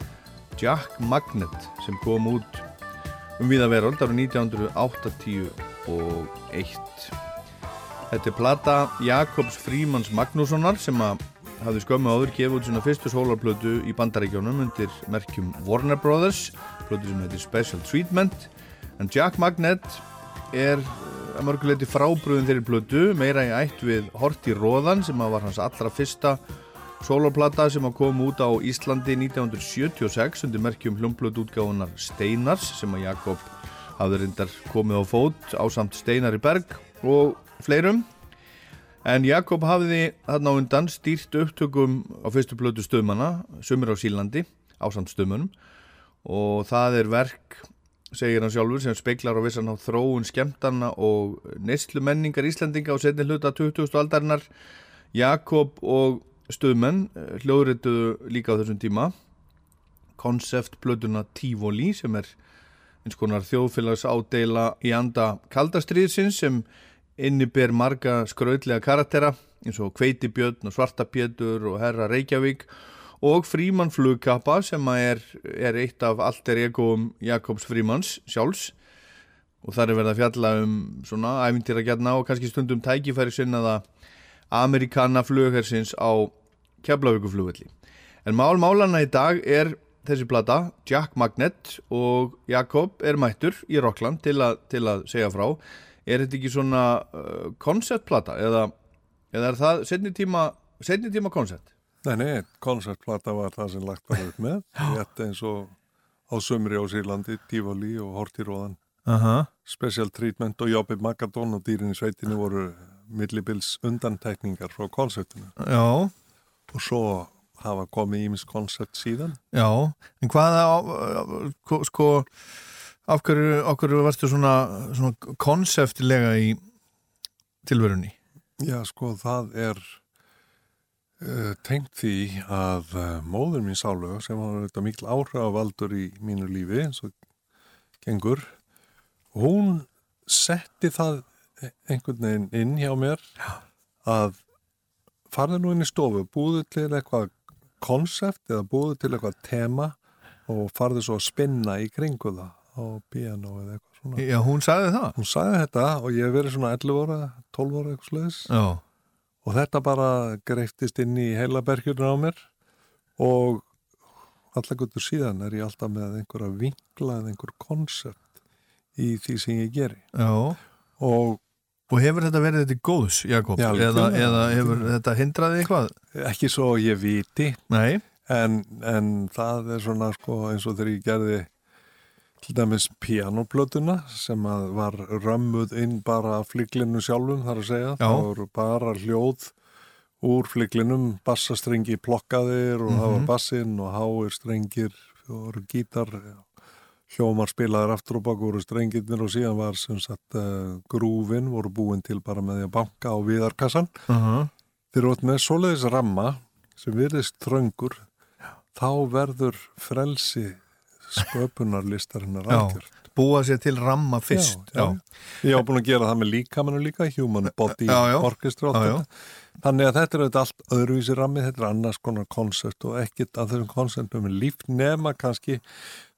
Jack Magnet sem kom út um viða veröld árið 1981. Þetta er plata Jakobs Frímans Magnússonar sem að hafði skömmu áður gefið út svona fyrstu sólarplötu í bandaríkjónum undir merkjum Warner Brothers, plötu sem heitir Special Treatment en Jack Magnet er eh, að mörguleiti frábröðin þeirri plötu meira í ætt við Horti Róðan sem var hans allra fyrsta soloplata sem kom út á Íslandi 1976 undir merkjum hljómblötu útgáfunar Steinars sem að Jakob hafði reyndar komið á fót á samt Steinar í Berg og fleirum. En Jakob hafði þarna undan stýrt upptökum á fyrstu plötu stöðmanna sumir á Sílandi á samt stöðmunum og það er verk segir hann sjálfur, sem speiklar á vissan á þróun skemmtana og neyslu menningar Íslandinga á setni hluta 20. aldarinnar. Jakob og Stöðmenn hljóðrituðu líka á þessum tíma konceptblötuna Tivoli sem er eins konar þjóðfélags ádeila í anda kaldastriðsins sem inniber marga skraudlega karaktera eins og Kveitibjörn og Svartabjötur og Herra Reykjavík og Fríman flugkappa sem er, er eitt af alter egóum Jakobs Frímans sjálfs og þar er verið að fjalla um svona æfintýra gætna og kannski stundum tækifæri sinnaða Amerikana flughersins á Keflavíkuflugvelli. En mál málana í dag er þessi plata, Jack Magnet og Jakob er mættur í Rockland til, a, til að segja frá. Er þetta ekki svona konceptplata uh, eða, eða er það setni tíma koncept? Nei, nei, koncertplata var það sem lagt var upp með. Þetta eins og á sömri á Sýrlandi, Tífali og Hortiróðan Aha. Special Treatment og Jobbi Magadón og dýrin í sveitinu voru millibils undantekningar frá koncertinu Já. Og svo hafa komið ímis koncert síðan. Já, en hvaða sko af hverju, af hverju varstu svona, svona konseptilega í tilverunni? Já, sko, það er uh, tengt því að uh, móður mín sálu sem var þetta mikil áhrifavaldur í mínu lífi eins og gengur hún setti það einhvern veginn inn hjá mér að farði nú inn í stofu búðu til eitthvað konsept eða búðu til eitthvað tema og farði svo að spinna í kringu það á piano eða eitthvað svona. Já, hún sagði það? Hún sagði þetta og ég hef verið svona 11 óra 12 óra eitthvað sluðis Já og þetta bara greiftist inn í heila bergjurna á mér. Og allakvöldur síðan er ég alltaf með einhverja vingla eða einhver koncept í því sem ég geri. Og, og hefur þetta verið þetta góðs, Jakob? Já, eða, eða hefur þetta hindraði eitthvað? Ekki svo ég viti. En, en það er svona sko eins og þegar ég gerði til dæmis pianoplötuna sem var römmuð inn bara fliklinu sjálfum þar að segja. Já. Það voru bara hljóð úr fliklinum, bassastrengi plokkaðir og mm -hmm. það var bassinn og háir strengir og gítar, hljómar spilaðir aftur og bak voru strengirnir og síðan var sem sagt uh, grúfin voru búin til bara með því að banka á viðarkassan. Uh -huh. Þeir eru með svoleiðis ramma sem virðist tröngur, þá verður frelsi sköpunarlistarinnar algjör. Búa sér til ramma fyrst. Já, já. Ég á búin að gera það með líkamannu líka, Human Body Orchestra og þetta. Þannig að þetta er allt öðruvísi rammi, þetta er annars konar koncept og ekkit að þessum konceptum er líft nema kannski,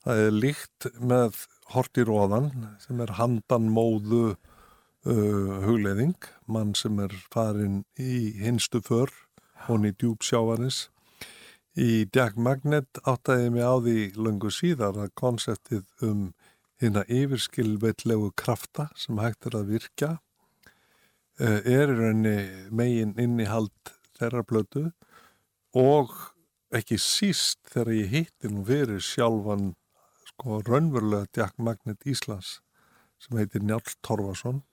það er líkt með Horti Róðan sem er handan móðu uh, hugleiðing, mann sem er farin í hinstu för, honni í djúb sjávanis Í Jack Magnet áttaði mig á því löngu síðar að konseptið um hérna yfirskilveitlegu krafta sem hægt er að virka er í rauninni megin innihald þeirra blötu og ekki síst þegar ég hitti nú fyrir sjálfan sko raunverulega Jack Magnet Íslands sem heitir Njálf Torfason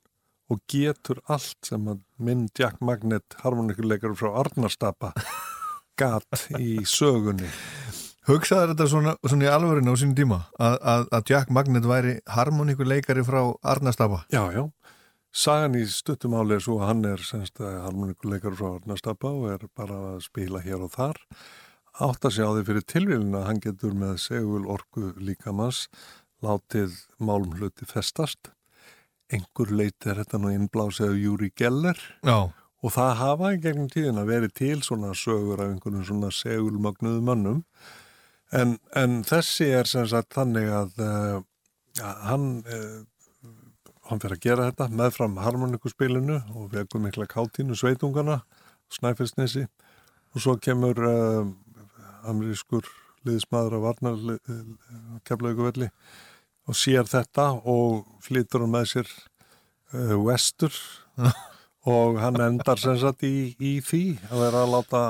og getur allt sem að minn Jack Magnet harmonikuleikar frá Arnarstapa gat í sögunni. Hugsaður þetta svona, svona í alvörinu á sínum tíma að, að, að Jack Magnet væri harmonikuleikari frá Arnastapa Já, já, sagan í stuttumáli er svo að hann er harmonikuleikari frá Arnastapa og er bara að spila hér og þar. Átt að sjá því fyrir tilvílin að hann getur með segul orku líkamans látið málum hluti festast. Einhver leiti er þetta nú innblásið af Júri Geller. Já Og það hafa í gegnum tíðin að veri til svona sögur af einhvern svona segulmagnuðu mönnum. En, en þessi er sem sagt þannig að uh, hann, uh, hann fyrir að gera þetta meðfram harmonikuspilinu og veku mikla káttínu sveitungana, snæfellsnesi og svo kemur uh, amerískur liðsmaður af Varnar keflauguvelli og sér þetta og flytur hann með sér vestur og hann endar sem sagt í, í því að vera að láta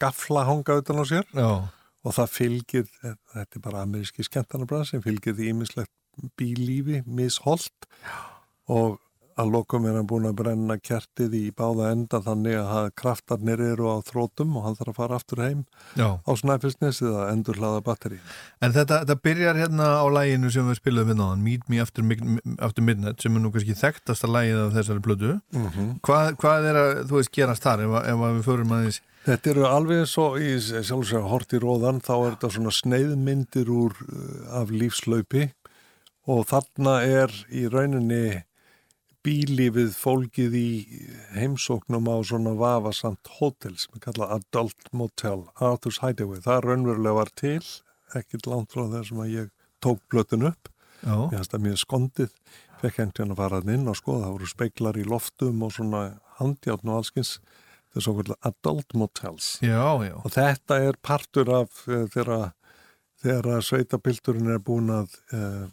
gafla honga utan á sér. Já. og það fylgir, þetta er bara ameríski skemmtarnabræð sem fylgir því ímislegt bílífi, misholt. Og að lokum er hann búin að brenna kertið í báða enda þannig að kraftarnir eru á þrótum og hann þarf að fara aftur heim Já. á snæfisnesið að endur hlaða batteri. En þetta, þetta byrjar hérna á læginu sem við spilum við náðan, Meet Me After, After Midnight sem er nú kannski þekktasta lægið af þessari blödu. Mm -hmm. hvað, hvað er að, þú veist, gerast þar ef, ef við förum aðeins? Þetta eru alveg svo í sjálfsög hort í róðan, þá er þetta svona sneiðmyndir úr af lífslaupi og þarna er í rauninni bílífið fólkið í heimsóknum á svona vafasamt hótel sem er kallað Adult Motel Arthur's Hideaway. Það raunverulega var til ekkert langt frá þessum að ég tók blötun upp Já. mér finnst það mjög skondið fekk hendur hann að fara inn og skoða, það voru speiklar í loftum og svona handjátn og allskins er svo kvölda adult motels Já, já. og þetta er partur af þegar, þegar sveitapilturinn er búin að uh,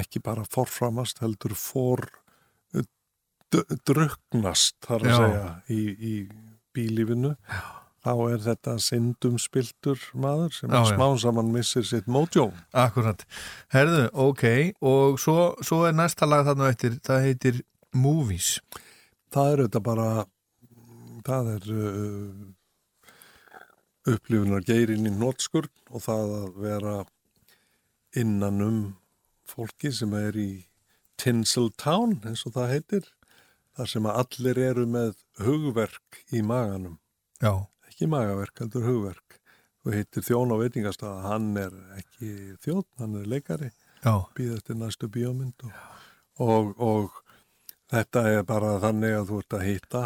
ekki bara forframast heldur for uh, d- drukknast þar að Já. segja í, í bílífinu já. þá er þetta syndumspiltur maður sem Já, að já. smá saman missir sitt mótjó Akkurat. Herðu, ok, og svo, svo er næsta lag þarna eftir, það heitir Movies. það er þetta bara það er uh, upplifunar geirinn í nótskurn og það að vera innan um fólki sem er í Tinseltown eins og það heitir þar sem að allir eru með hugverk í maganum. Já. ekki magaverk, heldur hugverk. Og heitir þjón á veitingastaða hann er ekki þjón, hann er leikari. Já. býð eftir næstu bíómynd og, og, og þetta er bara þannig að þú ert að hitta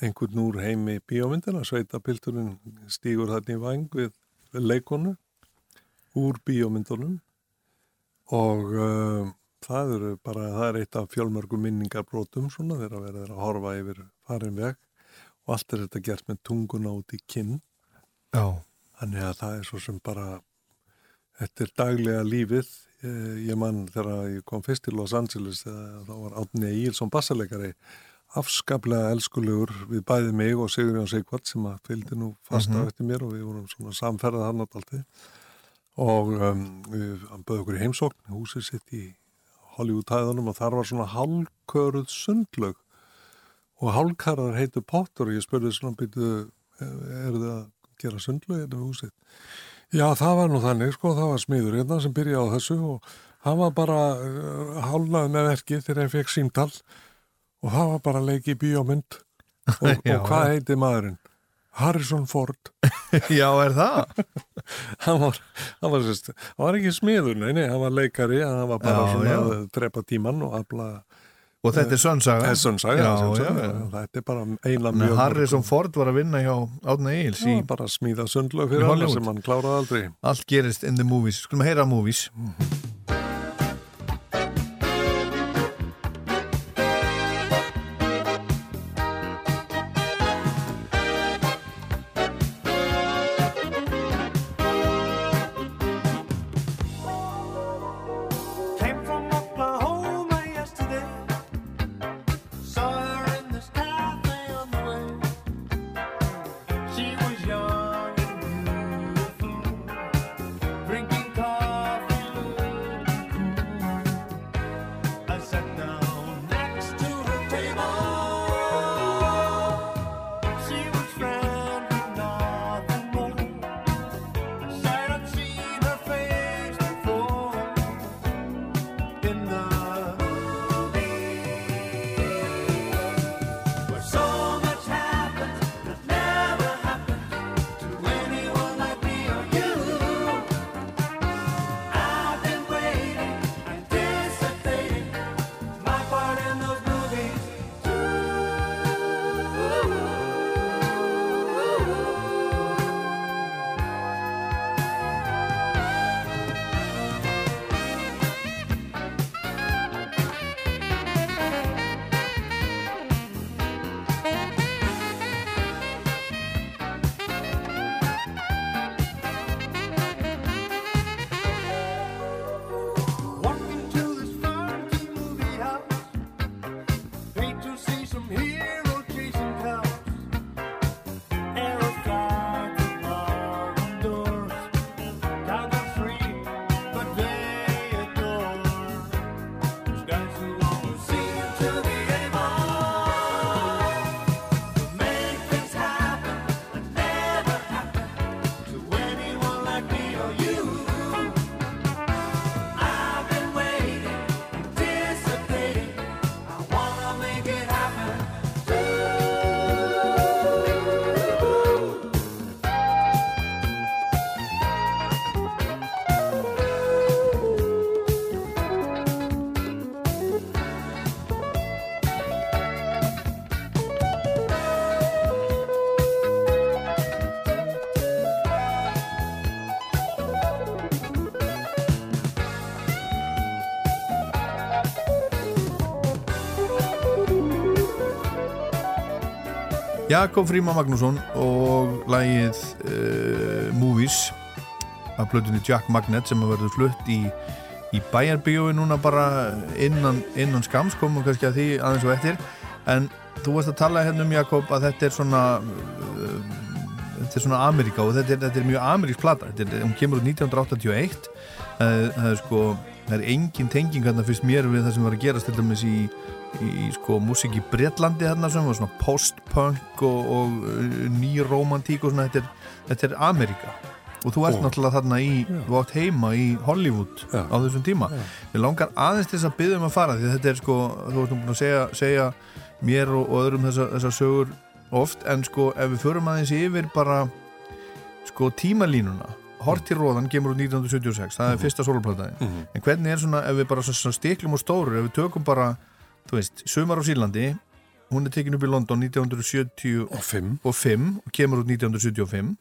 einhvern úr heimi bíómyndina, sveitapilturinn stígur þarna í vang við, við leikonu úr bíómyndunum og uh, það eru bara, það er eitt af fjölmörgum minningarbrótum svona þegar verður að horfa yfir farin veg og allt er þetta gert með tunguna út í kinn Já. þannig að það er svo sem bara þetta er daglega lífið Eh, ég mann þegar ég kom fyrst til Los Angeles þegar þá var Átni Ílsson bassalegari afskaplega elskulegur við bæði mig og Sigurjón Sigvart sem að fylgdi nú fast á Mhm. eftir mér og við vorum svona samferðað hann alltaf og um, hann bauði okkur í heimsókn húsið sitt í Hollywood-hæðunum og þar var svona hálköruð sundlög og hálkarðar heitu Potter og ég spurði svona býtu er það að gera sundlög hérna við húsið Já, það var nú þannig, sko, það var smiður hérna sem byrjaði á þessu og hann var bara uh, hálnað með verkið þegar hann fekk símtal og það var bara leiki í bíómynd. Og, og hvað heiti maðurinn? Harrison Ford. Já, er það? hann, var, hann, var, sérst, hann var ekki smiður, nei, nei, hann var leikari, hann var bara Já, svona já. að drepa tíman og afla... Og þetta er sönnsaga? Það er sönnsaga. Þetta er bara Nei, mjög... Harrison Ford var að vinna hjá Átna Egils í Já, bara smíða sundlög í fyrir hann sem hann kláraði aldrei. Allt gerist in the movies. Skulum heyra movies. Came Jakob Fríma Magnússon og lagið uh, Movies af blöðunni Jack Magnet sem að verður flutt í, í bæjarbíói núna bara innan, innan skams komum kannski að því aðeins og eftir. En þú varst að tala hérna um Jakob að þetta er svona uh, þetta er svona Ameríka og þetta er, þetta er mjög amerísk plata, hún kemur úr 1981 það, það er sko það er engin tenging hérna fyrst mér við það sem var að gerast til dæmis í í sko músík í Breitlandi þarna sem var svona post-punk og, og uh, nýromantík og svona þetta er, þetta er Amerika og þú ert Og- náttúrulega þarna í þú átt heima í Hollywood á þessum tíma. Ég langar aðeins til þess að byggja um að fara því þetta er sko, þú ert nú búin að segja, segja mér og, og öðrum þessar þessa sögur oft en sko ef við förum aðeins yfir bara sko tímalínuna. Horti Róðan kemur úr 1976 það er fyrsta soloplataði Mhm. en hvernig er svona, ef við bara stiklum og stóru ef við tökum bara, þú veist, Sumar á Sýrlandi hún er tekin upp í London 1975 og, og kemur út 1975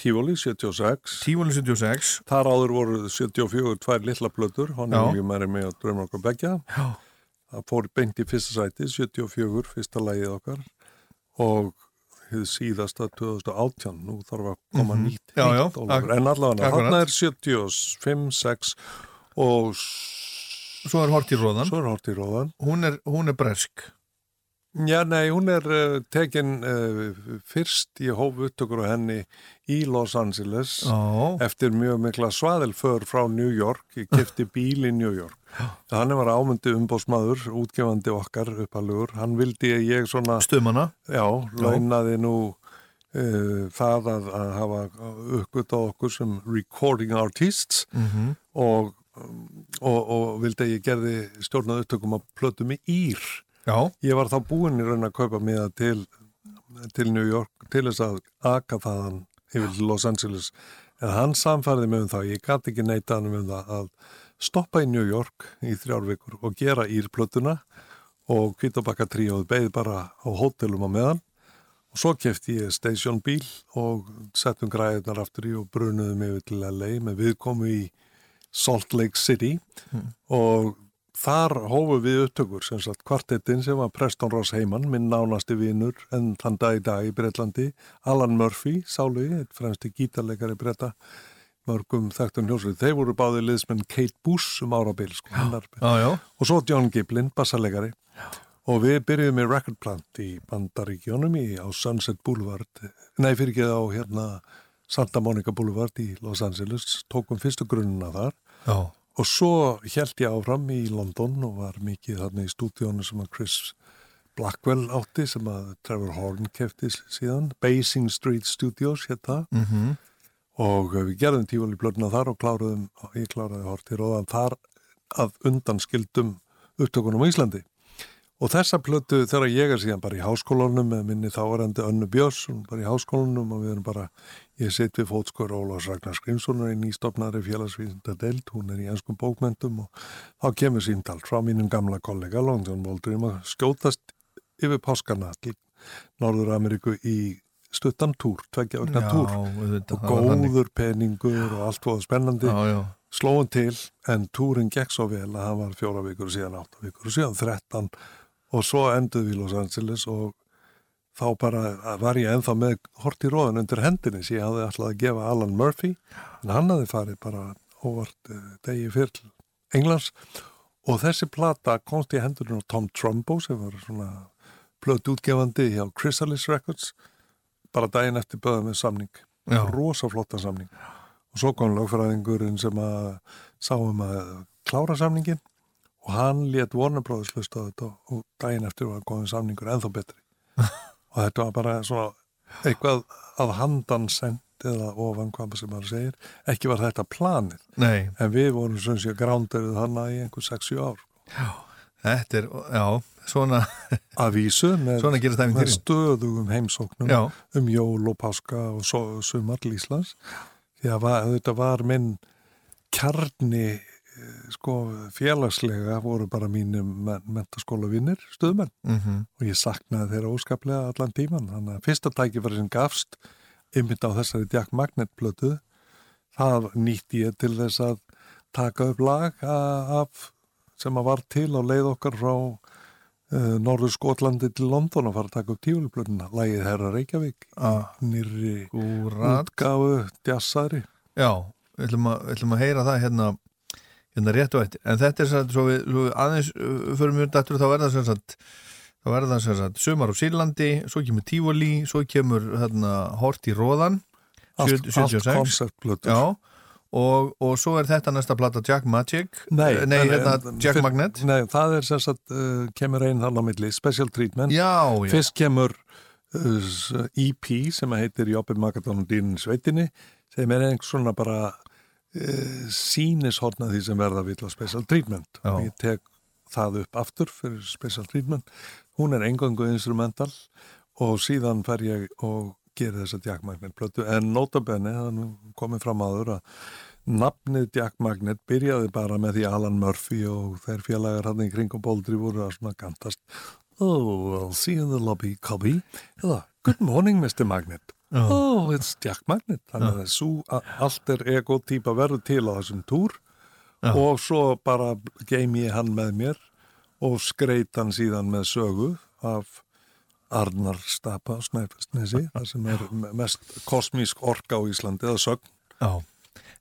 Tífóli 76 Tífóli 76 Þar áður voru 74 tvær litla plötur hann er mjög meiri með að dröma okkur begja Já. það fór beint í fyrsta sæti 74, fyrsta lagið okkar og hið síðasta 2018, nú þarf að koma Mhm. nýtt, Ólafur. ak- en allavega, þarna er 75, 6 og svo er Horti Róðan svo er Horti Róðan hún er, hún er bresk Já, nei, hún er uh, tekin uh, fyrst í hóf upptökur á henni í Los Angeles Já. eftir mjög mikla svaðilför frá New York, ég kefti bíl í New York. Hann var ámyndi umbósmaður, útgefandi okkar uppalugur, hann vildi að ég svona... Stumana? Já, launaði nú uh, það að, að hafa uppgöt á okkur sem recording artists Mhm. og, og, og vildi að ég gerði stjórnað upptökum á plötum í Ír. Já. Ég var þá búinn í raun að kaupa miða til, til New York til þess að aka þaðan yfir til Los Angeles. En hann samfærði mig um það, ég gæti ekki neita hann um það að stoppa í New York í þrjárvikur og gera írplötuna og kvítabakka tríóð beigð bara á hótelum á meðan og svo kefti ég station bíl og settum græðunar aftur í og brunuðum yfir til LA með viðkomu í Salt Lake City og þar hófu við upptökur sem sagt kvartettin sem var Preston Ross Heyman, minn nánasti vinur en þann dag í dag í Breitlandi Alan Murphy, sálu ég, eitt fremsti gítarleikari breyta mörgum þekktum hljósvið, þeir voru báði liðsmenn Kate Bush um árabil sko, hennar. Já, já. og svo John Giblin, bassalegari og við byrjuðum í Record Plant í Bandaríkjónum í, á Sunset Boulevard. Nei fyrir ekki á hérna Santa Monica Boulevard í Los Angeles tókum fyrstu grunnuna þar Já. og svo held ég áfram í London og var mikið þarna í stúdíónu sem að Chris Blackwell átti sem að Trevor Horn kefti síðan Basing Street Studios hétt það Mhm. og við gerðum tífali blöðuna þar og kláruðum, ég kláraði horti róðan þar að undan skildum upptökunum á Íslandi og þessa plötu þegar ég er síðan bara í háskólanum með minni þáarandi Önnu Björns bara í háskólanum og við erum bara ég sitt við fótskor Ólafs Ragnar Skrimssonar í nýstofnari félagsvísinda deild hún er í ennskum bókmentum og þá kemur símtalt frá mínum gamla kollega Long John Waldrum að skjótast yfir páskana til Norður Ameríku í stuttan túr, tveggja vegna Já, túr. og góður peningur og allt voða spennandi. Já, já. slóðum til en túrin gekk svo vel að hann var fjóra vikur og síðan átta vikur og síðan þrettan og svo enduð við Los Angeles og þá bara var ég enþá með hort í róðan undir hendinni sem ég hafði alltaf að gefa Alan Murphy. En hann hafði farið bara óvart eh, degi fyrr Englands. Og þessi plata komst í hendurinn á Tom Trumbo sem var svona plöt útgefandi hjá Chrysalis Records. Bara daginn eftir böðum með samning. Já. rosa flotta samning. Og svo kom lögfræðingurinn sem að sáum að klára samningin og hann let Warner Brothers hlusta á þetta og daginn eftir var góðin samningur ennþá betri. Og þetta var bara svona eitthvað að handan send eða ofan hvað sem maður segir. Ekki var þetta planið. Nei. en við vorum svona sér gránderið hana í einhver 6-7 ár. Þetta er, já, svona að vísu með, með stöðugum heimsóknum Já. um jól og páska og svo, sumar til Íslands. Því að þetta var minn kjarni sko félagslega voru bara mínu mentaskóla vinnir, stöðmenn Mhm. og ég saknaði þeirra óskaplega allan tíman þannig að fyrsta tækifæri sem gafst ymmit á þessari Jack Magnet plötu það nýtti ég til þess að taka upp lag af sem að var til á leið okkar frá uh, Norður Skotlandi til London að fara að taka upp tífulblöðuna, lægið Herra Reykjavík. Ah, nýrri Úrat. útgáfu djassari Já, við ætlum að, við ætlum að heyra það hérna, hérna rétt og eftir en þetta er svo, svo, við, svo við aðeins uh, fyrir mjög dættur þá er það sem sagt þá er það sem sagt sumar á Sýrlandi svo kemur Tífoli, svo kemur hérna Hort í Róðan Allt- 76. allt konceptplötur. Já, og, og svo er þetta næsta plata Jack Magic Nei, Eh, nei hérna Jack fyr- Magnet Nei, það er sem sagt, uh, kemur einn þarna á milli, Special Treatment Já, já. Fyrst kemur uh, EP sem heitir Jobbi Magadón og dýnin sveitinni sem er einhvers svona bara sínishorna því sem verða vill á Special Treatment Já. og ég tek það upp aftur fyrir Special Treatment hún er engangu instrumental og síðan fer ég og gerir þessa Jack Magnet plötu en notabenni, það nú komið fram áður að nafnið Jack Magnet byrjaði bara með því Alan Murphy og þeir félagar hann í kringum Boldri voru að svona gantast Oh, I'll see you in the lobby, Cobby eða, Good morning, Mr. Magnet. Oh, it's Jack Magnet þannig að svo allt er ego-típa verður til á þessum túr Já. og svo bara geimi ég hann með mér og skreit hann síðan með sögu af Arnar Stapa á Snæfellsnesi, það sem er mest kosmísk orka á Íslandi, eða sögn. Já.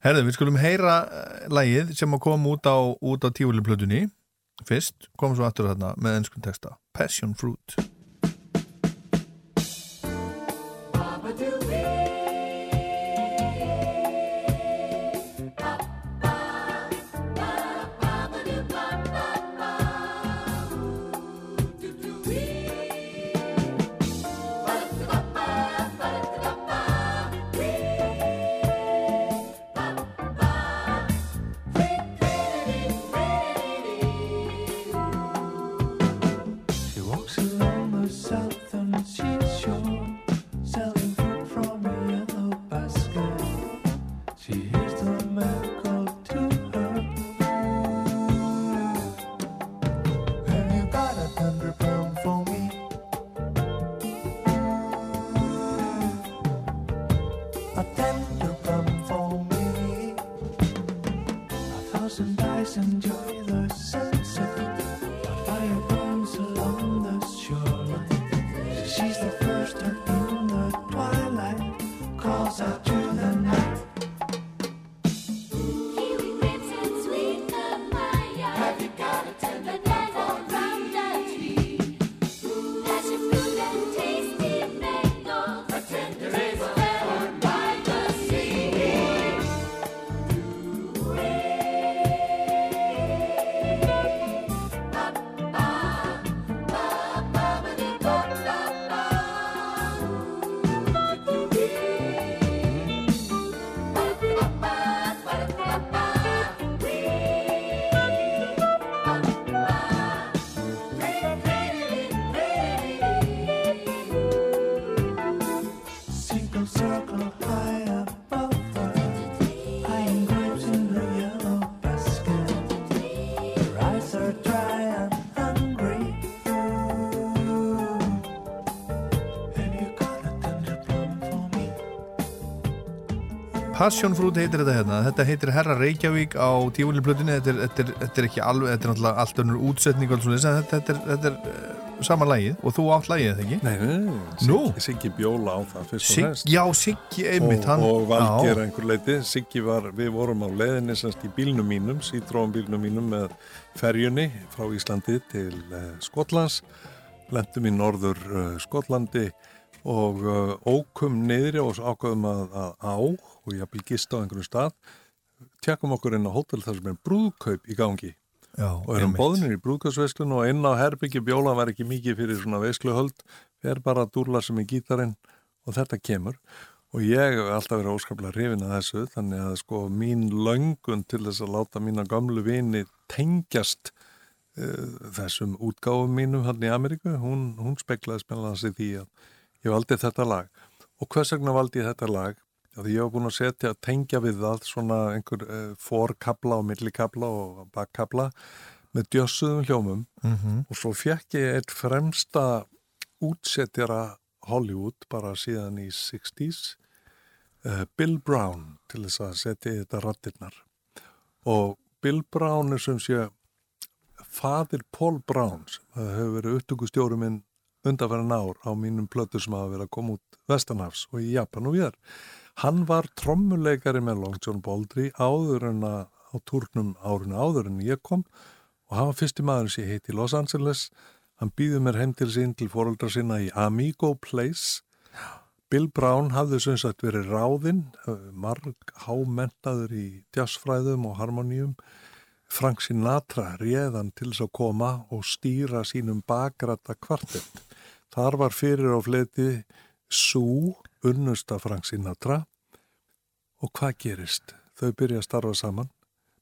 Herðu, við skulum heyra uh, lagið sem að koma út á, á tífuliplötunni fyrst, komum svo aftur þarna með ennskun texta Passion Fruit and Passion Fruit heitir þetta hérna. Þetta heitir Herra Reykjavík á tífuliplötunni þetta, þetta, þetta er ekki alveg, þetta er náttúrulega allt önnur útsetning og alls svoleiðis, en þetta, er, þetta er uh, sama lagið. Og þú átt lagið þetta ekki? Nei, Nú? Siggi, bjóla á það fyrst og Sig, fremst. já, Siggi einmitt og, hann, og valgir já, einhver leiti Siggi var, við vorum á leiðinni semst í bílnum mínum, sítróum bílnum mínum með ferjunni frá Íslandi til uh, Skotlands. Lendum í norður uh, Skotlandi og ókum niðri og ákvaðum að, að á og ég hafði gist á einhverjum stað tjekkum okkur inn á hótel þar sem er brúðkaup í gangi. Já, og erum bóðinir í brúðkaupsveislun og inn á herbyggi bjóla var ekki mikið fyrir svona veisluhöld er bara að dúrla sem er gítarinn og þetta kemur. Og ég hef alltaf verið óskaplega hrifin að þessu þannig að sko mín löngun til þess að láta mína gamlu vini tengjast uh, þessum útgáfum mínum hann í Ameríku, hún, hún speklaði spennlega sig því að ég valdi þetta lag. Og hvers vegna valdi ég þetta lag því ég hef búin að setja að tengja við það svona einhver uh, forkabla og millikabla og bakkabla með djössuðum hljómum Mhm. og svo fekk ég eitt fremsta útsetjara Hollywood bara síðan í 60s uh, Bill Brown til þess að setja í þetta rattirnar og Bill Brown er sem sé fadir Paul Brown sem hefur verið upptökustjóri minn undanfæran ár á mínum plötur sem hafa verið að koma út Vestanhafs og í Japan og viðar. Hann var trommuleikari með Long John Baldry áður en að á turnum árinu áður en ég kom og hann var fyrsti maður sem ég heiti Los Angeles. Hann býði mér heim til sín til fóröldra sinna í Amigo Place. Bill Brown hafði sem sagt verið ráðinn, marg hámentaður í jazzfræðum og harmoníum. Frank Sinatra réðan til þess að koma og stýra sínum bakrata kvartett. Þar var fyrir á fleti Sue, unnusta Frank Sinatra og hvað gerist? Þau byrja að starfa saman.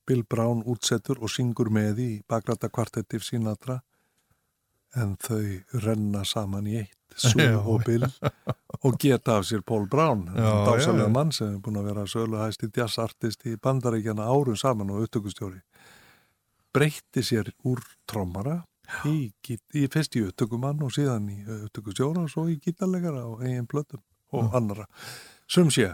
Bill Brown útsettur og syngur með í bakrata kvartetti Sinatra en þau renna saman í eitt, Sue og Bill og geta af sér Paul Brown, dásalega mann sem er búin að vera söluhæsti jazzartist í bandaríkjana árum saman og upptökustjóri breytti sér úr trommara í, í fyrst í upptökumann og síðan í upptökustjóra og svo í gítarleikara og eigin plötum og annara. Sum sé,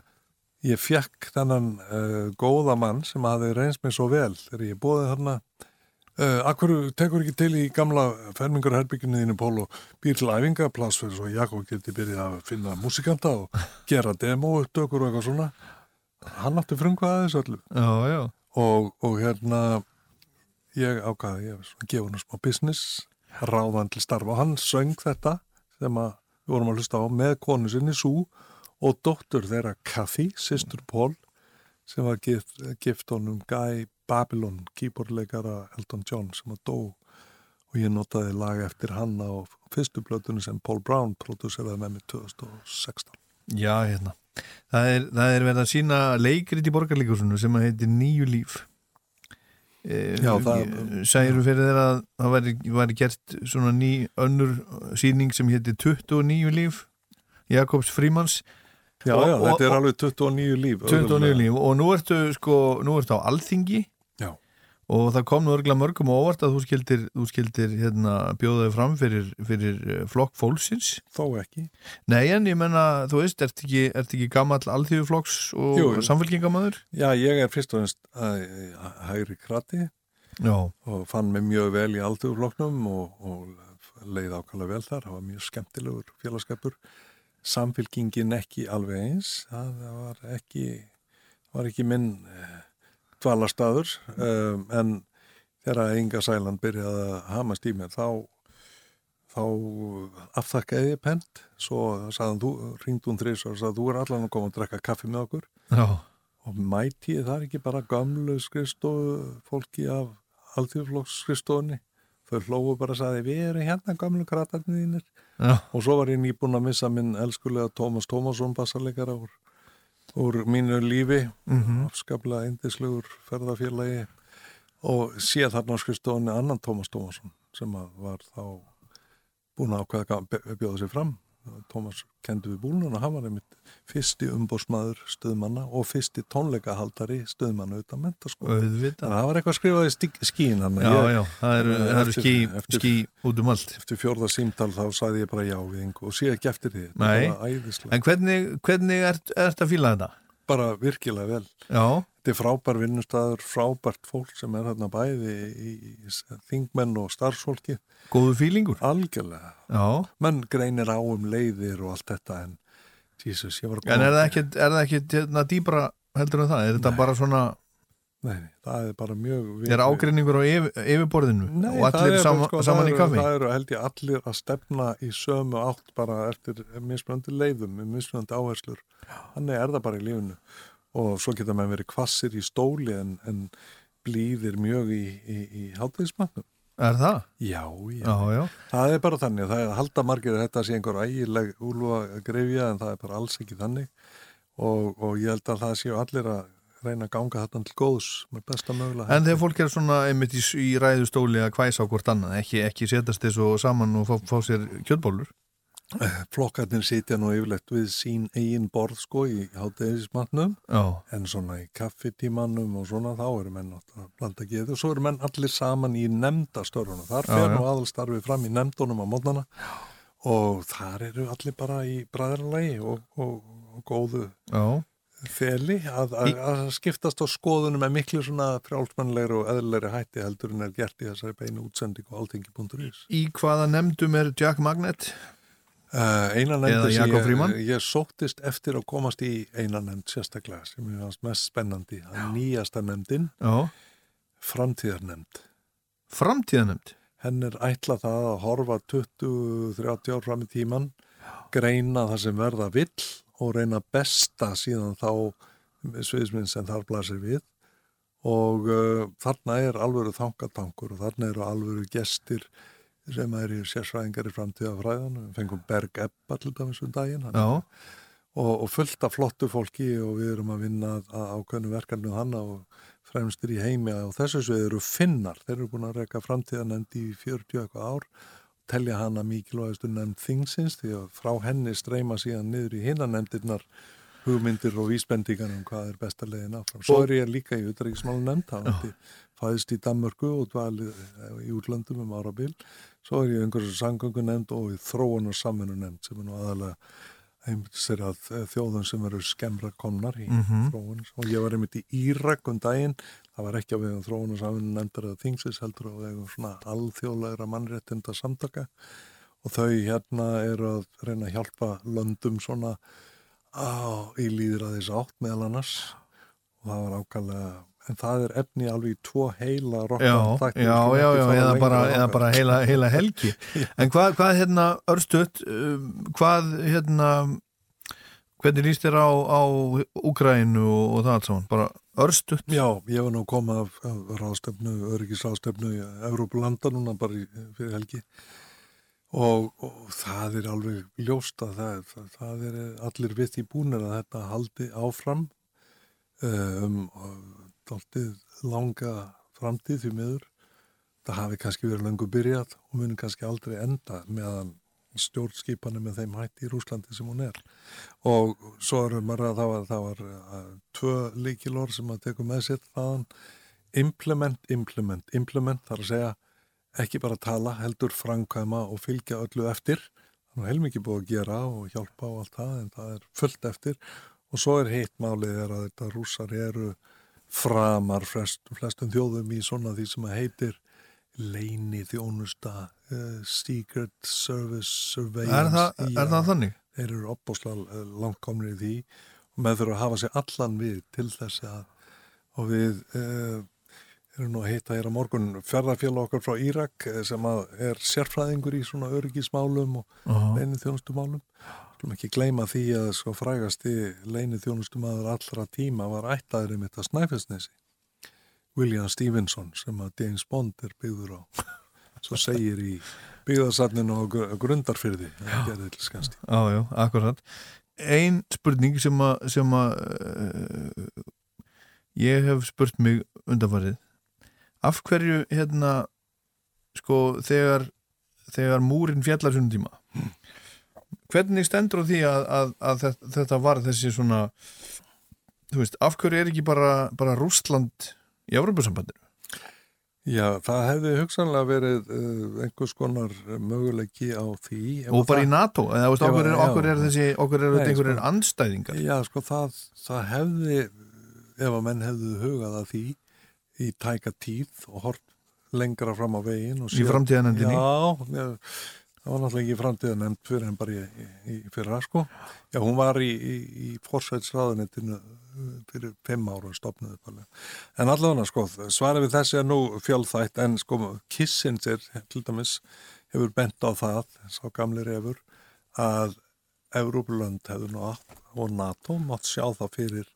ég fekk þennan uh, góða mann sem hafði reynst mig svo vel þegar ég bóði þarna. Uh, Akkur tekur ekki til í gamla fermingarherbyggjunni þínu Pól og býr til æfingaplass fyrir svo Jakob geti byrjað að finna músikanta og gera demo upptökur og eitthvað svona? Hann átti frumkvæða þessu öllu. Já, já. og, og hérna ég ákvaði ég svona gefa hann smá business ráðan til starfa. Og hann söng þetta sem að við vorum að hlusta á með konu sinni Sú og dóttur þeirra Kathy, sýstur Paul sem var gift, gift honum Guy Babylon, keyboardleikara Elton John sem að dó og ég notaði lag eftir hann á fyrstu blötunni sem Paul Brown prodúseraði með mig 2016 Já, hérna. Það er, það er verið að sína leikrit í borgarleikursunum sem að heitir Nýju líf. E, Já, það- Særu fyrir þeirra að það væri, væri gert svona ný önnur síning sem heitir 29 líf Jakobs Frímans. Já, Og- já, og- þetta er og- alveg 29 líf 29 líf og nú ertu sko, nú ertu á Alþingi Já. og það kom nú örgulega mörgum á óvart að þú skildir, þú skildir hérna, bjóðaði fram fyrir, fyrir eh, flokk fólksins Þó ekki Nei, en ég menna, þú veist, ert ekki, ert ekki gamall alþjóðuflokks og Jú, samfélkingamæður? Já, ég er fyrst og ennst uh, hægri krati Já. og fann mig mjög vel í aldurfloknum og, og leið ákvæmlega vel þar, það var mjög skemmtilegur félagskapur. Samfélkingin ekki alveg eins, það var ekki, var ekki minn uh, dvalarstaður, um, en þegar Inga Sæland byrjaði að hamast í mér, þá þá afþakkaði ég pent. Svo sagði hann, þú, ringd hún þrís og sagði, þú er allan að koma að drekka kaffi með okkur. Já. og mæti ég þar ekki bara gamlu skrifstofu fólki af alþjóðflokks skrifstofunni. Þau hlófu bara að sagði við erum hérna gamlu kratarnir þínir Já. og svo var ég nýbúin að missa minn elskulega Tómas Tómasson bassarleikara úr, úr mínu lífi Mhm. afskaplega eindislegur ferðafélagi og sé þarna á skrifstofunni annan Tómas Tómasson sem var þá búin að ákveða að bjóða sér fram Tómas kendi við búlun og hann var einmitt fyrsti umbósmaður stöðmanna og fyrsti tónleikahaldari stöðmanna utan mentaskóla. Auðvitað. Þannig að það var eitthvað skrifað í skín. Já, já, það eru- eru ský- ský út um allt. Eftir fjórða símtal þá sagði ég bara já við yngu og sé ekki eftir því. Nei, en hvernig, hvernig ert, ert að fíla þetta? Bara virkilega vel. Já. Þetta er frábær vinnustæður, frábært fólk sem er hérna bæði í, í, þingmenn og starfsfólki. Góðu fílingur? Algjörlega. Já. Menn greinir á um leiðir og allt þetta en Jesus, En er það ekkit, er það ekkit hérna, dýbra heldur en það? Er þetta bara svona, Nei, það er bara mjög... er ágreiningur á yfir, yfirborðinu Nei, og það allir er sama, bara, sko, saman það í kaffi? Það eru held ég allir að stefna í sömu átt bara eftir mismunandi leiðum, mismunandi áherslur. Þannig er það bara í lífinu. Og svo geta maður verið kvassir í stóli en, en blíðir mjög í, í, í hátvegismannum. Er það? Já, já. Já, já. Það er bara þannig. Það er að halda margir að þetta sé einhver ægileg úlfa greifja en það er bara alls ekki þannig. Og, og ég held að það séu allir að reyna að ganga þetta til góðs með besta mögulega. En þegar fólk er svona einmitt í, í ræðustóli að hvæsa á hvort annað, ekki, ekki setast þessu saman og fá, fá sér kjöldbólur? Flokkarnir sitja nú yfirlegt við sín eigin borð sko í hátegismatnum Já. en svona í kaffitímanum og svona þá eru menn að blanda geðu og svo eru menn allir saman í nefndastörfunum þar Já, fer nú aðalstarfið fram í nefndunum á mótnana og þar eru allir bara í bræðarlagi og, og, og góðu Já. Feli að, að, að skiptast á skoðunum með miklu svona frjálsmannlegri og eðlilegri hætti heldur en er gert í þessari beinu útsending og alltingi.is Í hvaða nefndum er Jack Magnet? Uh, eina nefnd ég, ég sóttist eftir að komast í eina nefnd sérstaklega sem er hans mest spennandi. Að nýjasta nefndin. Já. framtíðarnefnd. Framtíðarnefnd? Henn er ætla það að horfa 20-30 ár fram í tíman greina það sem verða vill og reyna besta síðan þá sviðisminn sem þar blasir við. Og uh, þarna er alvöru þangatankur og þarna eru alvöru gestir sem er í sérsvæðingar í framtíðafræðan við fengum Berg Ebba til dæmis um daginn og, og fullt af flottu fólki og við erum að vinna ákveðnu verkefni hann og fremstir í heimi og þessu svið eru finnar. Þeir eru búin að reyka framtíðanemnd í 40 eitthvað ár telja hana mikilvægastu nefnd þingsins því að frá henni streyma síðan niður í hinnanemndirnar hugmyndir og vísbendingar um hvað er besta leiðin áfram. Svo er ég líka í utryggismálu nefnd, það vandi fæðist í Danmörku og dvalið eh, í útlandum um árabil. Svo er ég í einhversu sangöngu nefnd og í þróun og saminu nefnd sem er nú aðalega einmitt sér að eh, þjóðum sem eru skemmra komnar í Mhm. þróun og ég var einmitt í Írak um daginn það var ekki á vegum þróun og saminu nefndar að þingsis heldur á vegum svona alþjóðlegra mannréttinda samtaka og þau hérna eru að reyna að hjálpa löndum svona á, í líðræðis átt meðal annars og það var ákvæmlega en það er efni alveg í tvo heila Já, rockband já, já, já, eða bara, eða bara heila, heila helgi. En hvað, hvað hérna, örstuðt, um, hvað hérna, hvernig líst þér á, á Úgrænu og, og það allt saman? Bara örstuðt? Já, ég var nú komað af, af ráðstöfnu, öryggisráðstöfnu í Európlanda núna bara í, fyrir helgi og, og það er alveg ljóst að það, það, það er allir við því búinir að þetta haldi áfram um, dáltið langa framtíð því miður. Það hafi kannski verið löngu byrjað og muni kannski aldrei enda meðan stjórnskipanir með þeim hætti í Rúslandi sem hún er. Og svo erum maður að það var, það var uh, tvö líkilor sem að teku með sér þaðan implement, implement, implement þar að segja ekki bara tala, heldur framkvæma og fylgja öllu eftir. Það er heilmikið búið að gera og hjálpa og allt það en það er fullt eftir og svo er heitt málið er að þetta rússar eru framar flest, flestum þjóðum í svona því sem að heitir leini þjónusta uh, Secret Service Surveillance Er það- er það þannig? Þeir eru opbóslega langkomnir í því og með þurfa að hafa sér allan við til þess að og við uh, erum nú að heita hér á morgun ferðarfélag okkar frá Írak eh, sem er sérfræðingur í svona öryggismálum og Aha. leini þjónustumálum Skulum ekki gleyma því að sko frægasti leini þjónustumadur allra tíma var ættaður um þetta Snæfellsnesi William Stevenson sem að James Bond er byggður á svo segir í byggðarsatninu Gr- grundarfyrði það gerði til skænsti Já, já, akkurat. Ein spurning sem að, sem að uh, ég hef spurt mig undanfarið. Af hverju, hérna, sko, þegar, þegar múrin fjallar svona tíma, hvernig stendur á því að, að, að þetta var þessi svona, þú veist, af hverju er ekki bara, bara Rústland í Európa-sambandinu? Já, það hefði hugsanlega verið uh, einhvers konar möguleiki á því Og bara í NATO, eða veist, okkur er, okkur er þessi, okkur er þetta einhverjir sko- andstæðingar. Já, sko, það, það hefði, ef að menn hefðu hugað að því í tæka tíð og hort lengra fram á veginn. Í framtíðarnefndinni? Já, já, það var náttúrulega ekki framtíðanefnd fyrir en bara í, í, í fyrra, sko. Já, hún var í, í, í forsætsraðunettinu fyrir fimm ára stopnuðu bara. En allavega, sko, svarið við þessi er nú fjölþætt, en sko, Kissinger, til dæmis, hefur bent á það, sá gamli refur, að Evrópulönd hefur nú átt og NATO mátt sjá það fyrir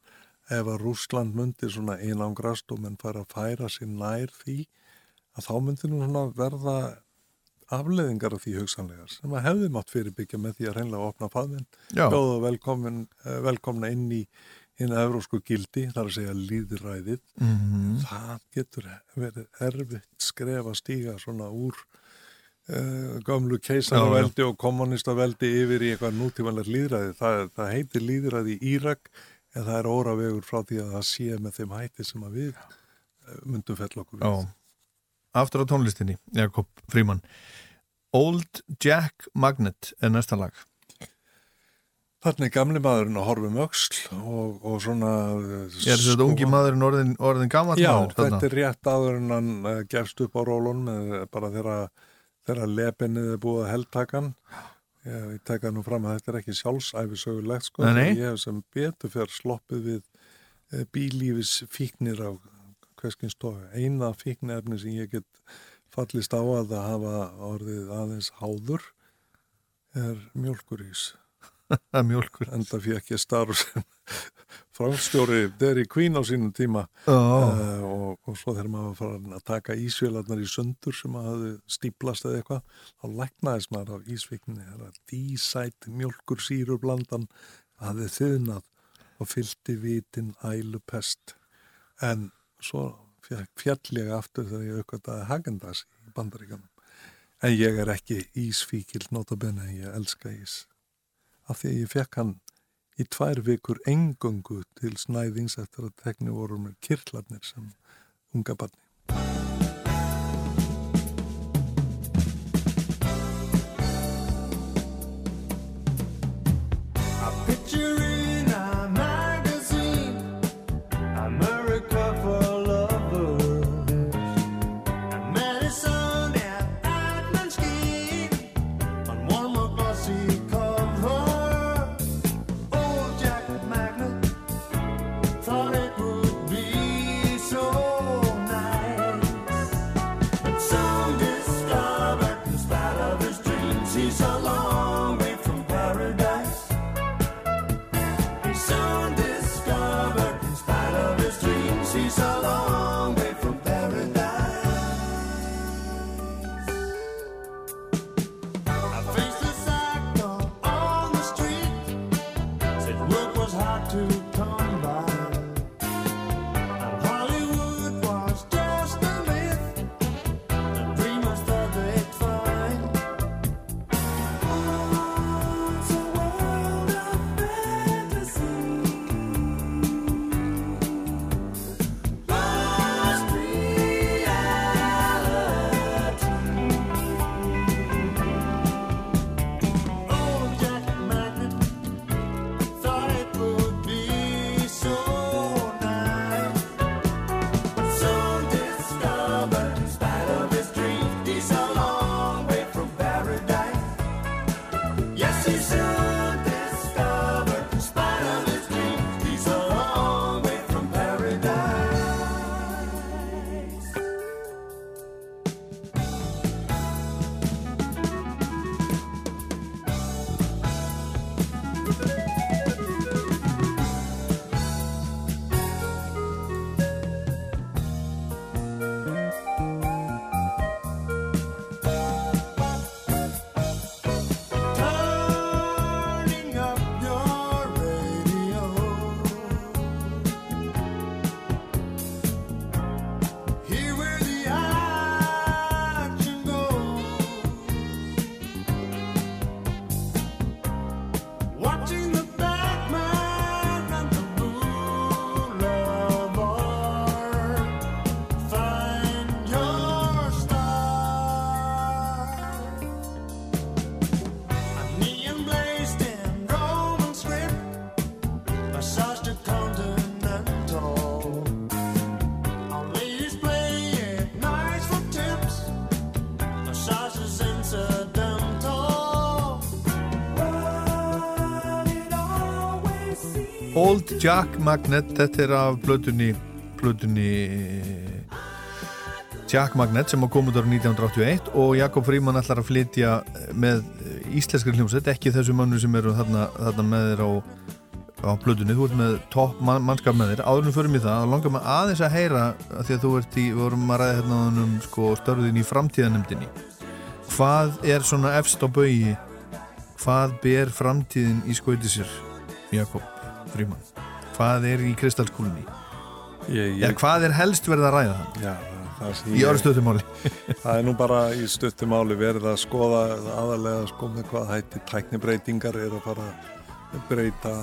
ef að Rúsland myndi svona einangrast og menn fara að færa sér nær því að þá myndi nú svona verða afleðingar af því hugsanlegar sem að hefði mátt fyrirbyggja með því að reynlega opna faðminn, velkomin, eh, velkomna inn í hinn evrósku gildi, þar að segja líðræðið. Mhm. Það getur verið erfitt skref að stíga svona úr uh, gömlu keisaraveldi og kommunistaveldi yfir í eitthvað nútímanlega líðræði. Það, það heitir líðræði í Írak en það er óravegur frá því að það sé með þeim hætti sem að við eh, myndum fell okkur við. Já, aftur á tónlistinni, Jakob Fríman Old Jack Magnet er næsta lag Þannig gamli maðurinn að horfa um öxl og, og svona... Er þetta ungi maðurinn orðin, orðin gammal Já, maður? þarna? þetta er rétt áður en hann uh, gefst upp á rólunum eða bara þegar, lepinnið er búið að heldtakan. Ég, ég teka nú fram að þetta er ekki sjálfsæfisögulegt sko. Nei, nei. Ég hef sem betur fyrir sloppið við uh, bílífis fíknir á hverskins stofu. Eina fíknefni sem ég get fallist á að það hafa orðið aðeins háður er mjölkurís. mjölkur. Enda fekk ég starf sem framstjóri Derry Queen á sínum tíma uh, og, og svo þegar maður var farin að taka ísvélarnar í sundur sem maður stíplast eða eitthvað þá læknaðist maður af ísvíkninni það er að dísætt mjölkur síru blandan hafði þiðnað og fylgdi vitin ælu pest en svo fjall ég aftur þegar ég aukvitaði Hagendas í bandaríkanum en ég er ekki ísfíkil notabene, ég elska ís af því að ég fekk hann í tvær vikur engöngu til snæðings eftir að tekni voru með kirtlarnir sem unga barni. Old Jack Magnet, þetta er af blötunni, blötunni Jack Magnet sem á komið ára 1981 og Jakob Fríman ætlar að flytja með íslenskri hljómsveit, ekki þessu mannu sem eru þarna, þarna með þér á, á blötunni, þú ert með topp man, mannskap með þér, áðurum fyrir mig það, þá langar maður aðeins að heyra að því að þú ert í, við vorum að ræða hérna um sko, störðin í framtíðanemdini hvað er svona efst á baugi? Hvað ber framtíðin í skauti sér Jakob Fríman hvað er í kristalskúlinni Ég, Já, hvað er helst verið að ræða það? Já, það sem Í ég- orðstöðumáli Það er nú bara í stuttumáli verið að skoða aðalega sko með hvað hætti tæknibreitingar er að fara að breyta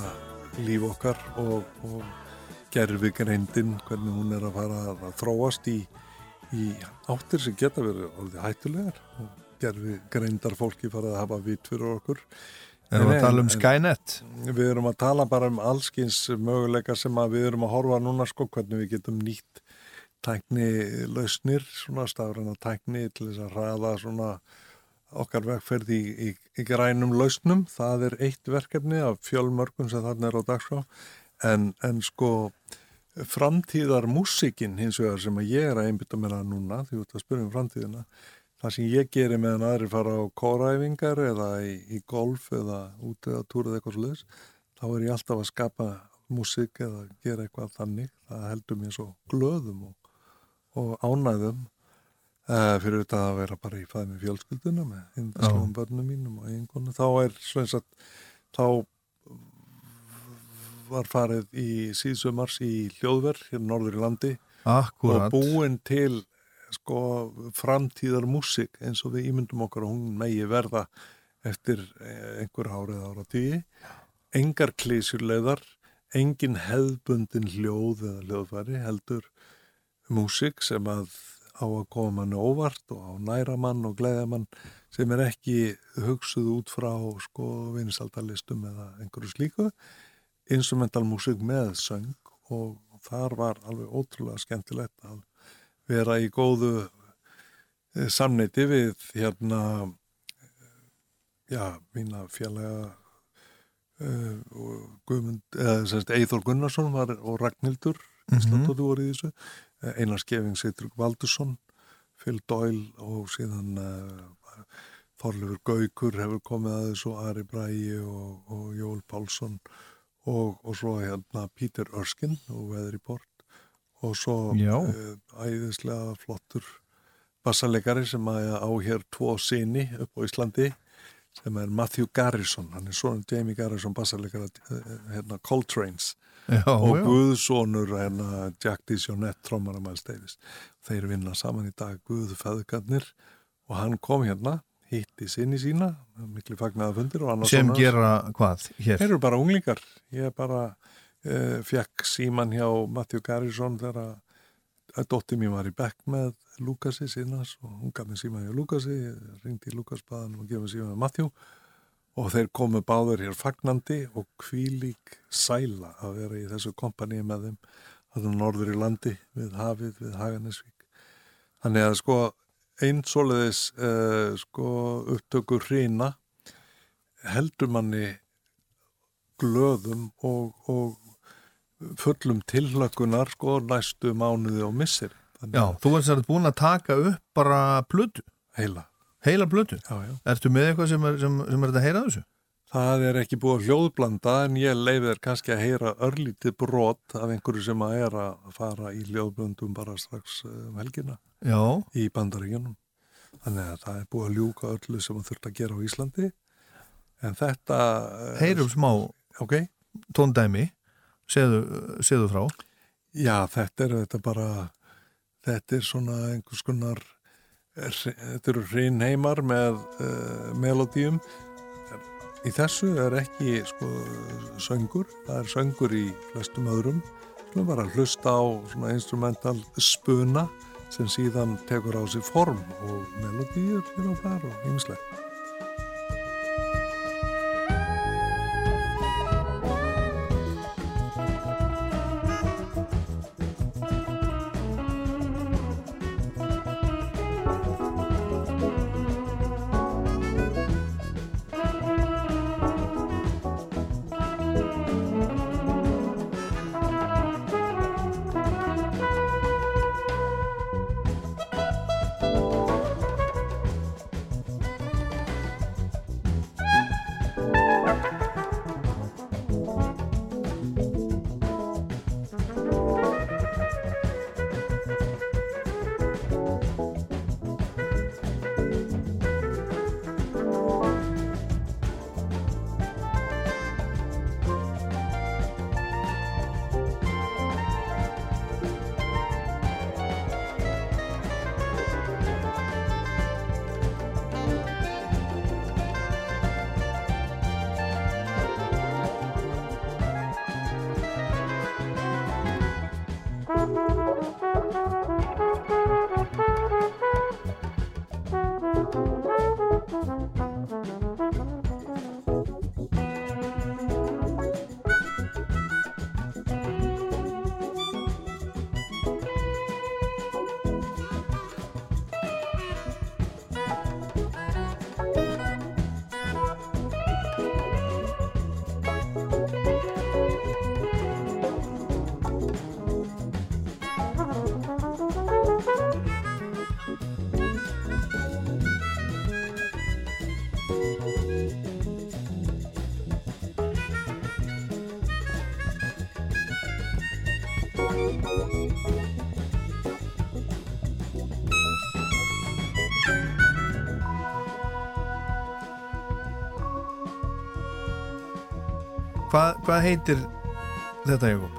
líf okkar og, og gerfi greindin hvernig hún er að fara að þróast í, í áttir sem geta verið hættulegar. Og gerfi greindar fólki fara að hafa vitt fyrir okkur Erum við að tala um Skynet? Við erum að tala bara um allskins möguleika sem við erum að horfa núna sko hvernig við getum nýtt tækni lausnir, svona stafræna tækni til þess að hraða svona okkar vegferð í, í, í grænum lausnum. Það er eitt verkefni af fjölmörgum sem þarna er á dagskrá en, en sko framtíðar músikinn hins vegar sem að ég er að einbytta mér að núna því að spyrja um framtíðina það sem ég geri meðan aðri fara á kóraæfingar eða í, í golf eða út eða túr eða eitthvað sluðis þá er ég alltaf að skapa músik eða gera eitthvað þannig. Það heldur mér svo glöðum og, og ánæðum uh, fyrir þetta að vera bara í fæði með fjölskylduna með hindaslóum börnum mínum og einhvern þá er svona að þá var farið í síðsumars í hljóðverð hérna norður í landi Akkúrat. og búin til sko framtíðar músik eins og við ímyndum okkur að hún megi verða eftir eh, einhver árið ára tíu engar klísjuleðar engin hefðbundin hljóð eða hljóðfæri heldur músik sem að á að koma manni óvart og á næra mann og gleðja mann sem er ekki hugsuð út frá sko vinsaldalistum eða einhverju slíku. Instrumental músik með söng og þar var alveg ótrúlega skemmtilegt að vera í góðu eh, samneiti við hérna já, mína fjallega uh, Guðmund, eða semst Eithor Gunnarsson var, og Ragnhildur Mhm. Íslandóttu voru í þessu Eh, Einar Skeving Seitrug Valdursson Phil Doyle og síðan uh, Þorlefur Gaukur hefur komið að þessu Ari Bræi og, og Jól Pálsson og, og svo hérna Pítur Örskin og Veðri Bort og svo uh, æðislega flottur bassalegari sem að á hér tvo síni upp á Íslandi sem er Matthew Garrison, hann er svona Jamie Garrison bassalegara hérna Coltrane's Já, og já. Guðsonur hérna Jack DeJohnette trommar að Miles Davis þeir vinna saman í dag Guðu feðgarnir og hann kom hérna hitti sinni sína miklu fagnaða fundir Sem hans. gera hvað hér? Þeir eru bara unglingar. Ég bara uh, fekk síman hjá Matthew Garrison þegar að dótti mín var í bekk með Lukasi sinnas og hún gaf mér síman hjá Lukasi, ringdi í Lukasbaðan og gefið síman hjá Matthew og þeir komu báður hér fagnandi og kvílík sæla að vera í þessu kompaníi með þeim að það norður í landi við hafið, við Haganesvík. Þannig að sko einn svoleiðis uh, sko upptökur hrína heldur manni glöðum og, og fullum tillökunar sko næstu mánuði og missir. Já, þú ert sér búin að taka upp bara plötu. Heila. Heila plötu? Já, já. Ertu með eitthvað sem er, sem, sem er þetta að heyra þessu? Það er ekki búið að hljóðblanda en ég leiði þér kannski að heyra örlítið brot af einhverju sem að er að fara í hljóðblöndum bara strax eh, um helgina Já. í bandaríkjunum. Þannig að það er búið að ljúka öllu sem að þurft að gera á Íslandi. En þetta... eh, Heyrum smá okay. tóndæmi, segðu frá. Já, þetta er þetta bara, þetta er svona einhvers konar, þetta eru hreinheimar með uh, melodíum. Í þessu er ekki sko söngur, það er söngur í flestum öðrum. Svo bara hlusta á svona instrumental spuna sem síðan tekur á sig form og melodíur hér og þar og ýmislegt. Hvað, hvað heitir þetta Jakob?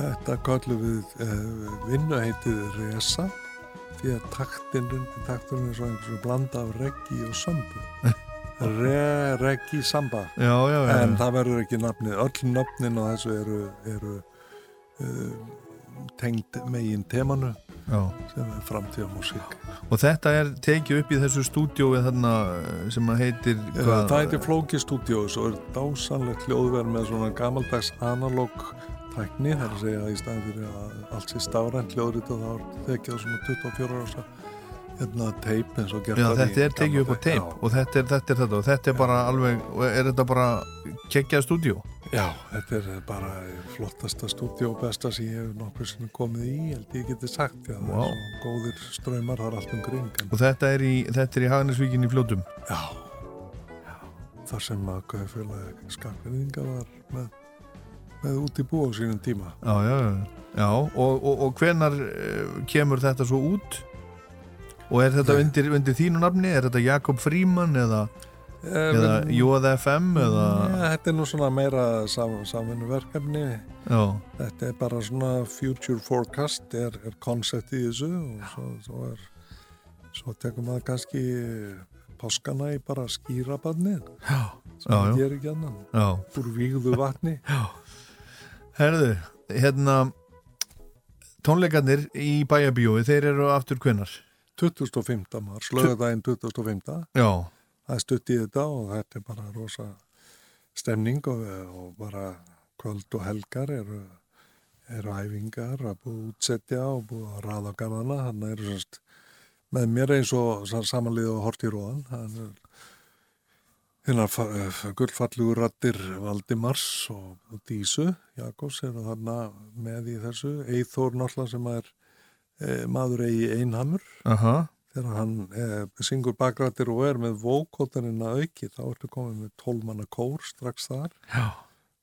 Þetta kallum við uh, vinnuheitið Resa því að taktin, takturinn er svo einhversu blanda af reggi og sambu Re, reggi, samba Já, já, já. en það verður ekki nafnið öll nöfnin á þessu eru, eru uh, tengd megin temanu Já. sem er framtíða músík Og þetta er tekið upp í þessu stúdjói þarna eh, sem að heitir Það heitir Flóki Studios og er dásanlegt hljóðverð með svona gamaldags analóg tækni, það er að segja að í staðin fyrir að allt sé stafrænt hljóðrið og það er tekið á svona 24 ára hérna teip eins og gert Já, var í þetta er tekið upp á teip og þetta er, þetta og þetta er bara alveg, er þetta bara kekjað stúdjó? Já, þetta er bara flottasta stúdíu og besta sem ég hef nokkur sinni komið í, held ég geti sagt, já, það Vá. er svo góðir ströymar, það er allt um kring. En, Og þetta er í, í Hagnesvíkin í fljótum? Já, já, þar sem að Gauðfélag skakverðinga var með, með út í bú á sínum tíma. Já, já, já. Og, og, og hvenar uh, kemur þetta svo út? Og er þetta undir, undir þínu nafni? Er þetta Jakob Fríman eða, eða við- JFM eða? Ja, þetta er nú svona meira sam, samvinnu verkefni. Já. Þetta er bara svona future forecast, er, er koncept í þessu og svo, svo er, svo tekum maður kannski páskana í bara skýrabarnið. Já, sem já. gerir ekki annan. Úr vígðu vatni. Já. Herðu, hérna, tónleikarnir í bæjabíói, þeir eru aftur? 25. mars, lögadaginn 25. Já. Það er stutt í þetta og þetta er bara rosa stemning og, og bara kvöld og helgar eru, eru æfingar að búið að útsetja og búið að raða á garðana. Þannig eru semst með mér eins og samanlið og hort í róðan. Er hérna gullfallugur rattir Valdimars og, Dísu Jakobs eru þarna með í þessu. Eithór náttúrulega sem er e, maður eigi einhamur Aha. Þegar hann e, syngur bakrættir og er með vókótarinn að auki þá ertu komið með tólmanna kór strax þar. Já.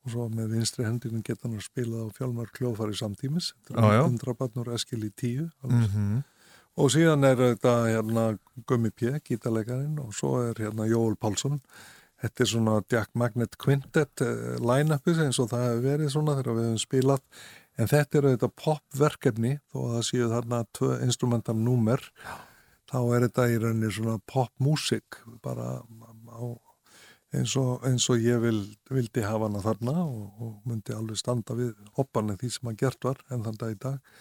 og svo með vinstri hendinu geta hann að spila á fjálmar kljófari samtímis. Já, já. undrabatnur eskil í tíu Mhm. og síðan er þetta hérna Gummi P, gítarleikarinn og svo er hérna Jóel Pálsson. Þetta er svona Jack Magnet Quintet uh, line-upið eins og það hefur verið svona þegar við hefum spilað. En þetta er þetta popverkefni þó að það séu þarna instrumental númer þá er þetta í rauninni svona popmusik bara á, eins, og, eins og ég vil, vildi hafa hana þarna og, og myndi alveg standa við hopparni því sem að gert var en þann dag í dag.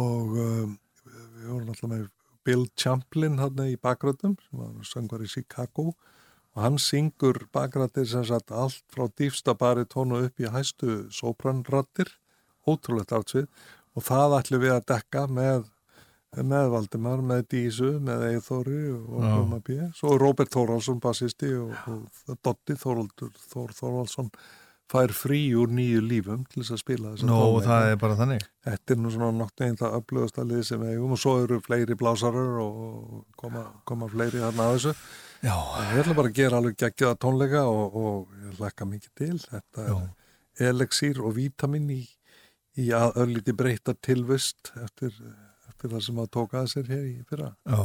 Og um, við vorum alltaf með Bill Champlin hann í bakgröðum sem var söngvar í Chicago. Og hann syngur bakgrættir sem sagt allt frá dýfsta bari tónu upp í hæstu sopranrattir ótrúlegt átsvið og það ætlum við að dekka með með Valdimar, með Dísu, með Eithóri og Já. Guma B. Svo er Robert Þórhalsson bassisti og, og Dotti Þórhaldur Þór Þórhalsson fær frí úr nýju lífum til þess að spila þess Nú, það er bara þannig. Þetta er nú svona nokkuð einn það öflugasta lið sem við eigum og svo eru fleiri blásarar og koma, koma fleiri þarna að þessu. Já. Við ætlum bara að gera alveg geggjaða tónleika og, og ég hlakka mikið til. Þetta er elexír og vítamin í, í að örlíti breyta tilvist eftir, eftir það sem að tóka að sér hér í fyrra. Já,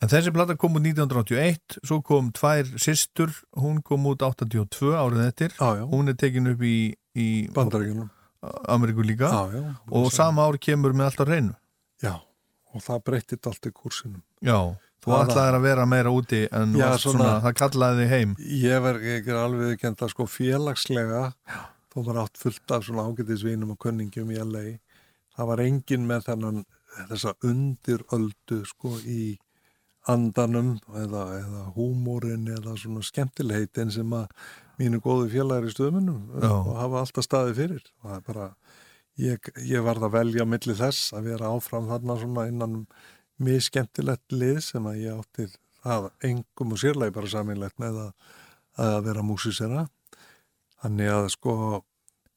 en þessi plata kom út 1981, svo kom tvær systur, hún kom út 82 árið eftir, já, já. hún er tekin upp í, í Bandaríkjunum. Ameríku líka Já, og sama ár kemur með alltaf reynu. Já, og það breytið allt í kursinum. Já, þú ætlaðir að vera meira úti en svona, svona- það kallaði þig heim. Ég verð ekki alveg kent að sko félagslega þó var átt fullt af svona ágætisvinum og kunningjum í LA það var engin með þennan þessa undiröldu sko í andanum eða, eða húmórin eða svona skemmtilegheitin sem að mínu góðu félagar í stöðmunum og hafa alltaf staði fyrir. Og það er bara ég, ég varð að velja á milli þess að vera áfram þarna svona innan mjög skemmtilegt lið sem að ég átti það engum og sérlega bara saminlegt með að, að vera músisera þannig að sko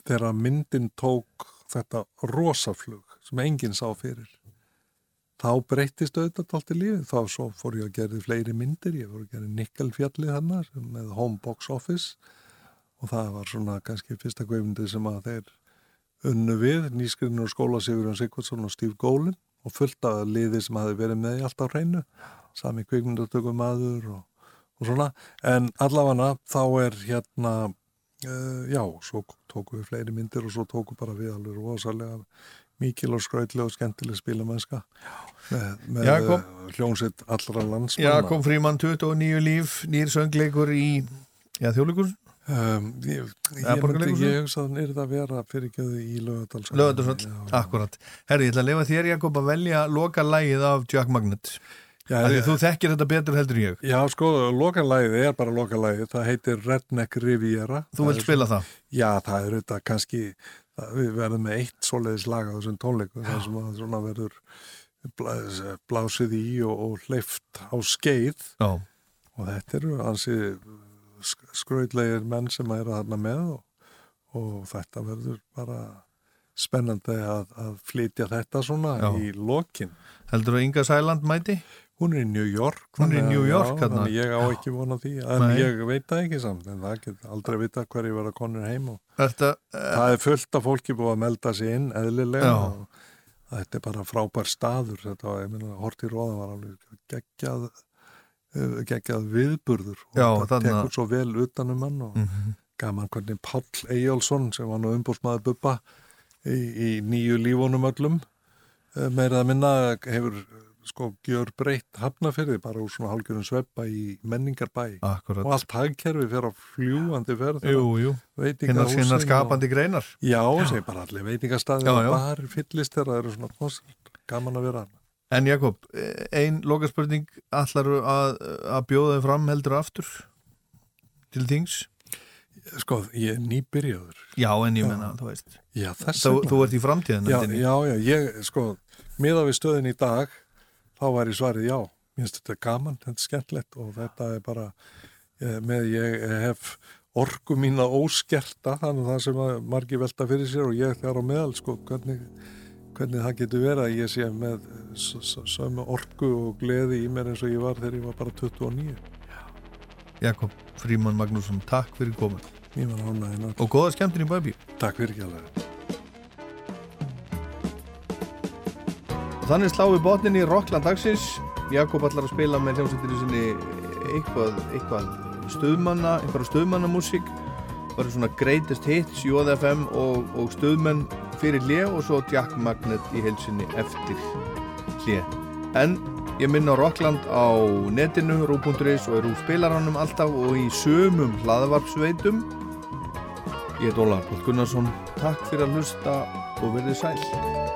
þegar myndin tók þetta rosaflug sem enginn sá fyrir þá breyttist auðvitað allt í lífið. Þá svo fór ég að gera fleiri myndir. Ég fór að gera Nikkelfjalli þannig með Home Box Office. Og það var svona kannski fyrsta guðmyndi sem að þeir unnu við nýskrinnur skóla Sigurðan Sigvardsson og Steve Golin. Og fullt af liði sem hafi verið með í alltaf hreinu. Sami kvikmyndatökum maður og, og svona. En allavega þá er hérna Uh, já, svo tóku við fleiri myndir og svo tóku bara við alveg rosalega mikil og skröðlega og skemmtileg spilamennska með, með Jakob. uh, hljónsitt allra landsmanna. Jakob Fríman 29 líf, nýr söngleikur í já, þjóðleikur? Um, ég, hugsa að það er að vera fyrir göðu í lögadalsvöld Lögðarsvöld, akkurat. Herri, ég ætla að lefa þér Jakob að velja loka lægið af Jack Magnet. Já, ég- þú þekkir þetta betur heldur ég. Já, sko, lokalægið er bara lokalægið, það heitir Redneck Riviera. Þú vilt spila það? Já, það er auðvitað kannski, við verðum með eitt svoleiðis lag á þessum tónleikum, það sem að svona verður blá- blásið í og, og hleyft á skeið Já. og þetta eru ansi skröðlegir menn sem eru þarna með og, og þetta verður bara spennandi að, að flytja þetta svona Já. í lokin. Heldur þú Inga Sæland mæti? Hún er í New York. Hún er í að- New York, já, hérna. Ég á ekki vona því, en Nei. ég veit það ekki samt, en það get aldrei vita hverju verða konur heim og Þetta, uh, það er fullt af fólki búið að melda sig inn eðlilega og þetta er bara frábær staður, þetta var, ég minna, Horti Róða var alveg geggjað, eh, geggjað viðburður og Já, það tekur svo vel utanum hann og Mhm. gaman hvernig Páll Eyjálsson sem var nú umbúrsmaður Bubba í, í nýju lífunum öllum eh, meira að minna hefur eh, sko gjör breytt hafnafyrði bara úr svona hálgjörum sveppa í menningarbæ Akkurat. og allt hagkerfi fer á fljúandi jú. Hinnar- hinnar skapandi greinar. Já, Já. sem bara allir veitingastæði og já. bara fyllist þegar það eru svona konsert, gaman að vera En Jakob, ein lokaspurning Ætlaru að, að bjóða þið fram heldur aftur til þings? Sko, ég er nýbyrjaður Já, en ég menna, þú veist Já, Þú, þú ert í framtíðan já, já, já, ég, sko, miða við stöðin í dag þá var ég svarið já. Mér finnst þetta gaman, þetta er skemmtlegt og þetta er bara eh, með ég hef orku mína óskerta þannig að það sem að margir velta fyrir sér og ég þar á meðal, sko, hvernig hvernig það getur verið að ég sé með sömu orku og gleði í mér eins og ég var þegar ég var bara 29 Jakob Fríman Magnússon, takk fyrir komin var ánægðin Og góða skemmtin í Bæbí Takk fyrir ekki alveg Og þannig slá við botnin í Rockland dagsins. Jakob allar að spila með hljómsveitinu sinni eitthvað, eitthvað stöðmanna, einhverja stöðmannamúsík bara svona greatest hits JFM og, og stöðmenn fyrir hlje og svo Jack Magnet í heilsinni eftir hlje en ég minna Rockland á netinu, rú.is og er úr spilaranum alltaf og í sömum hlaðavarpsveitum ég heit Ólar Pál Gunnarsson. Takk fyrir að hlusta og verðið sæl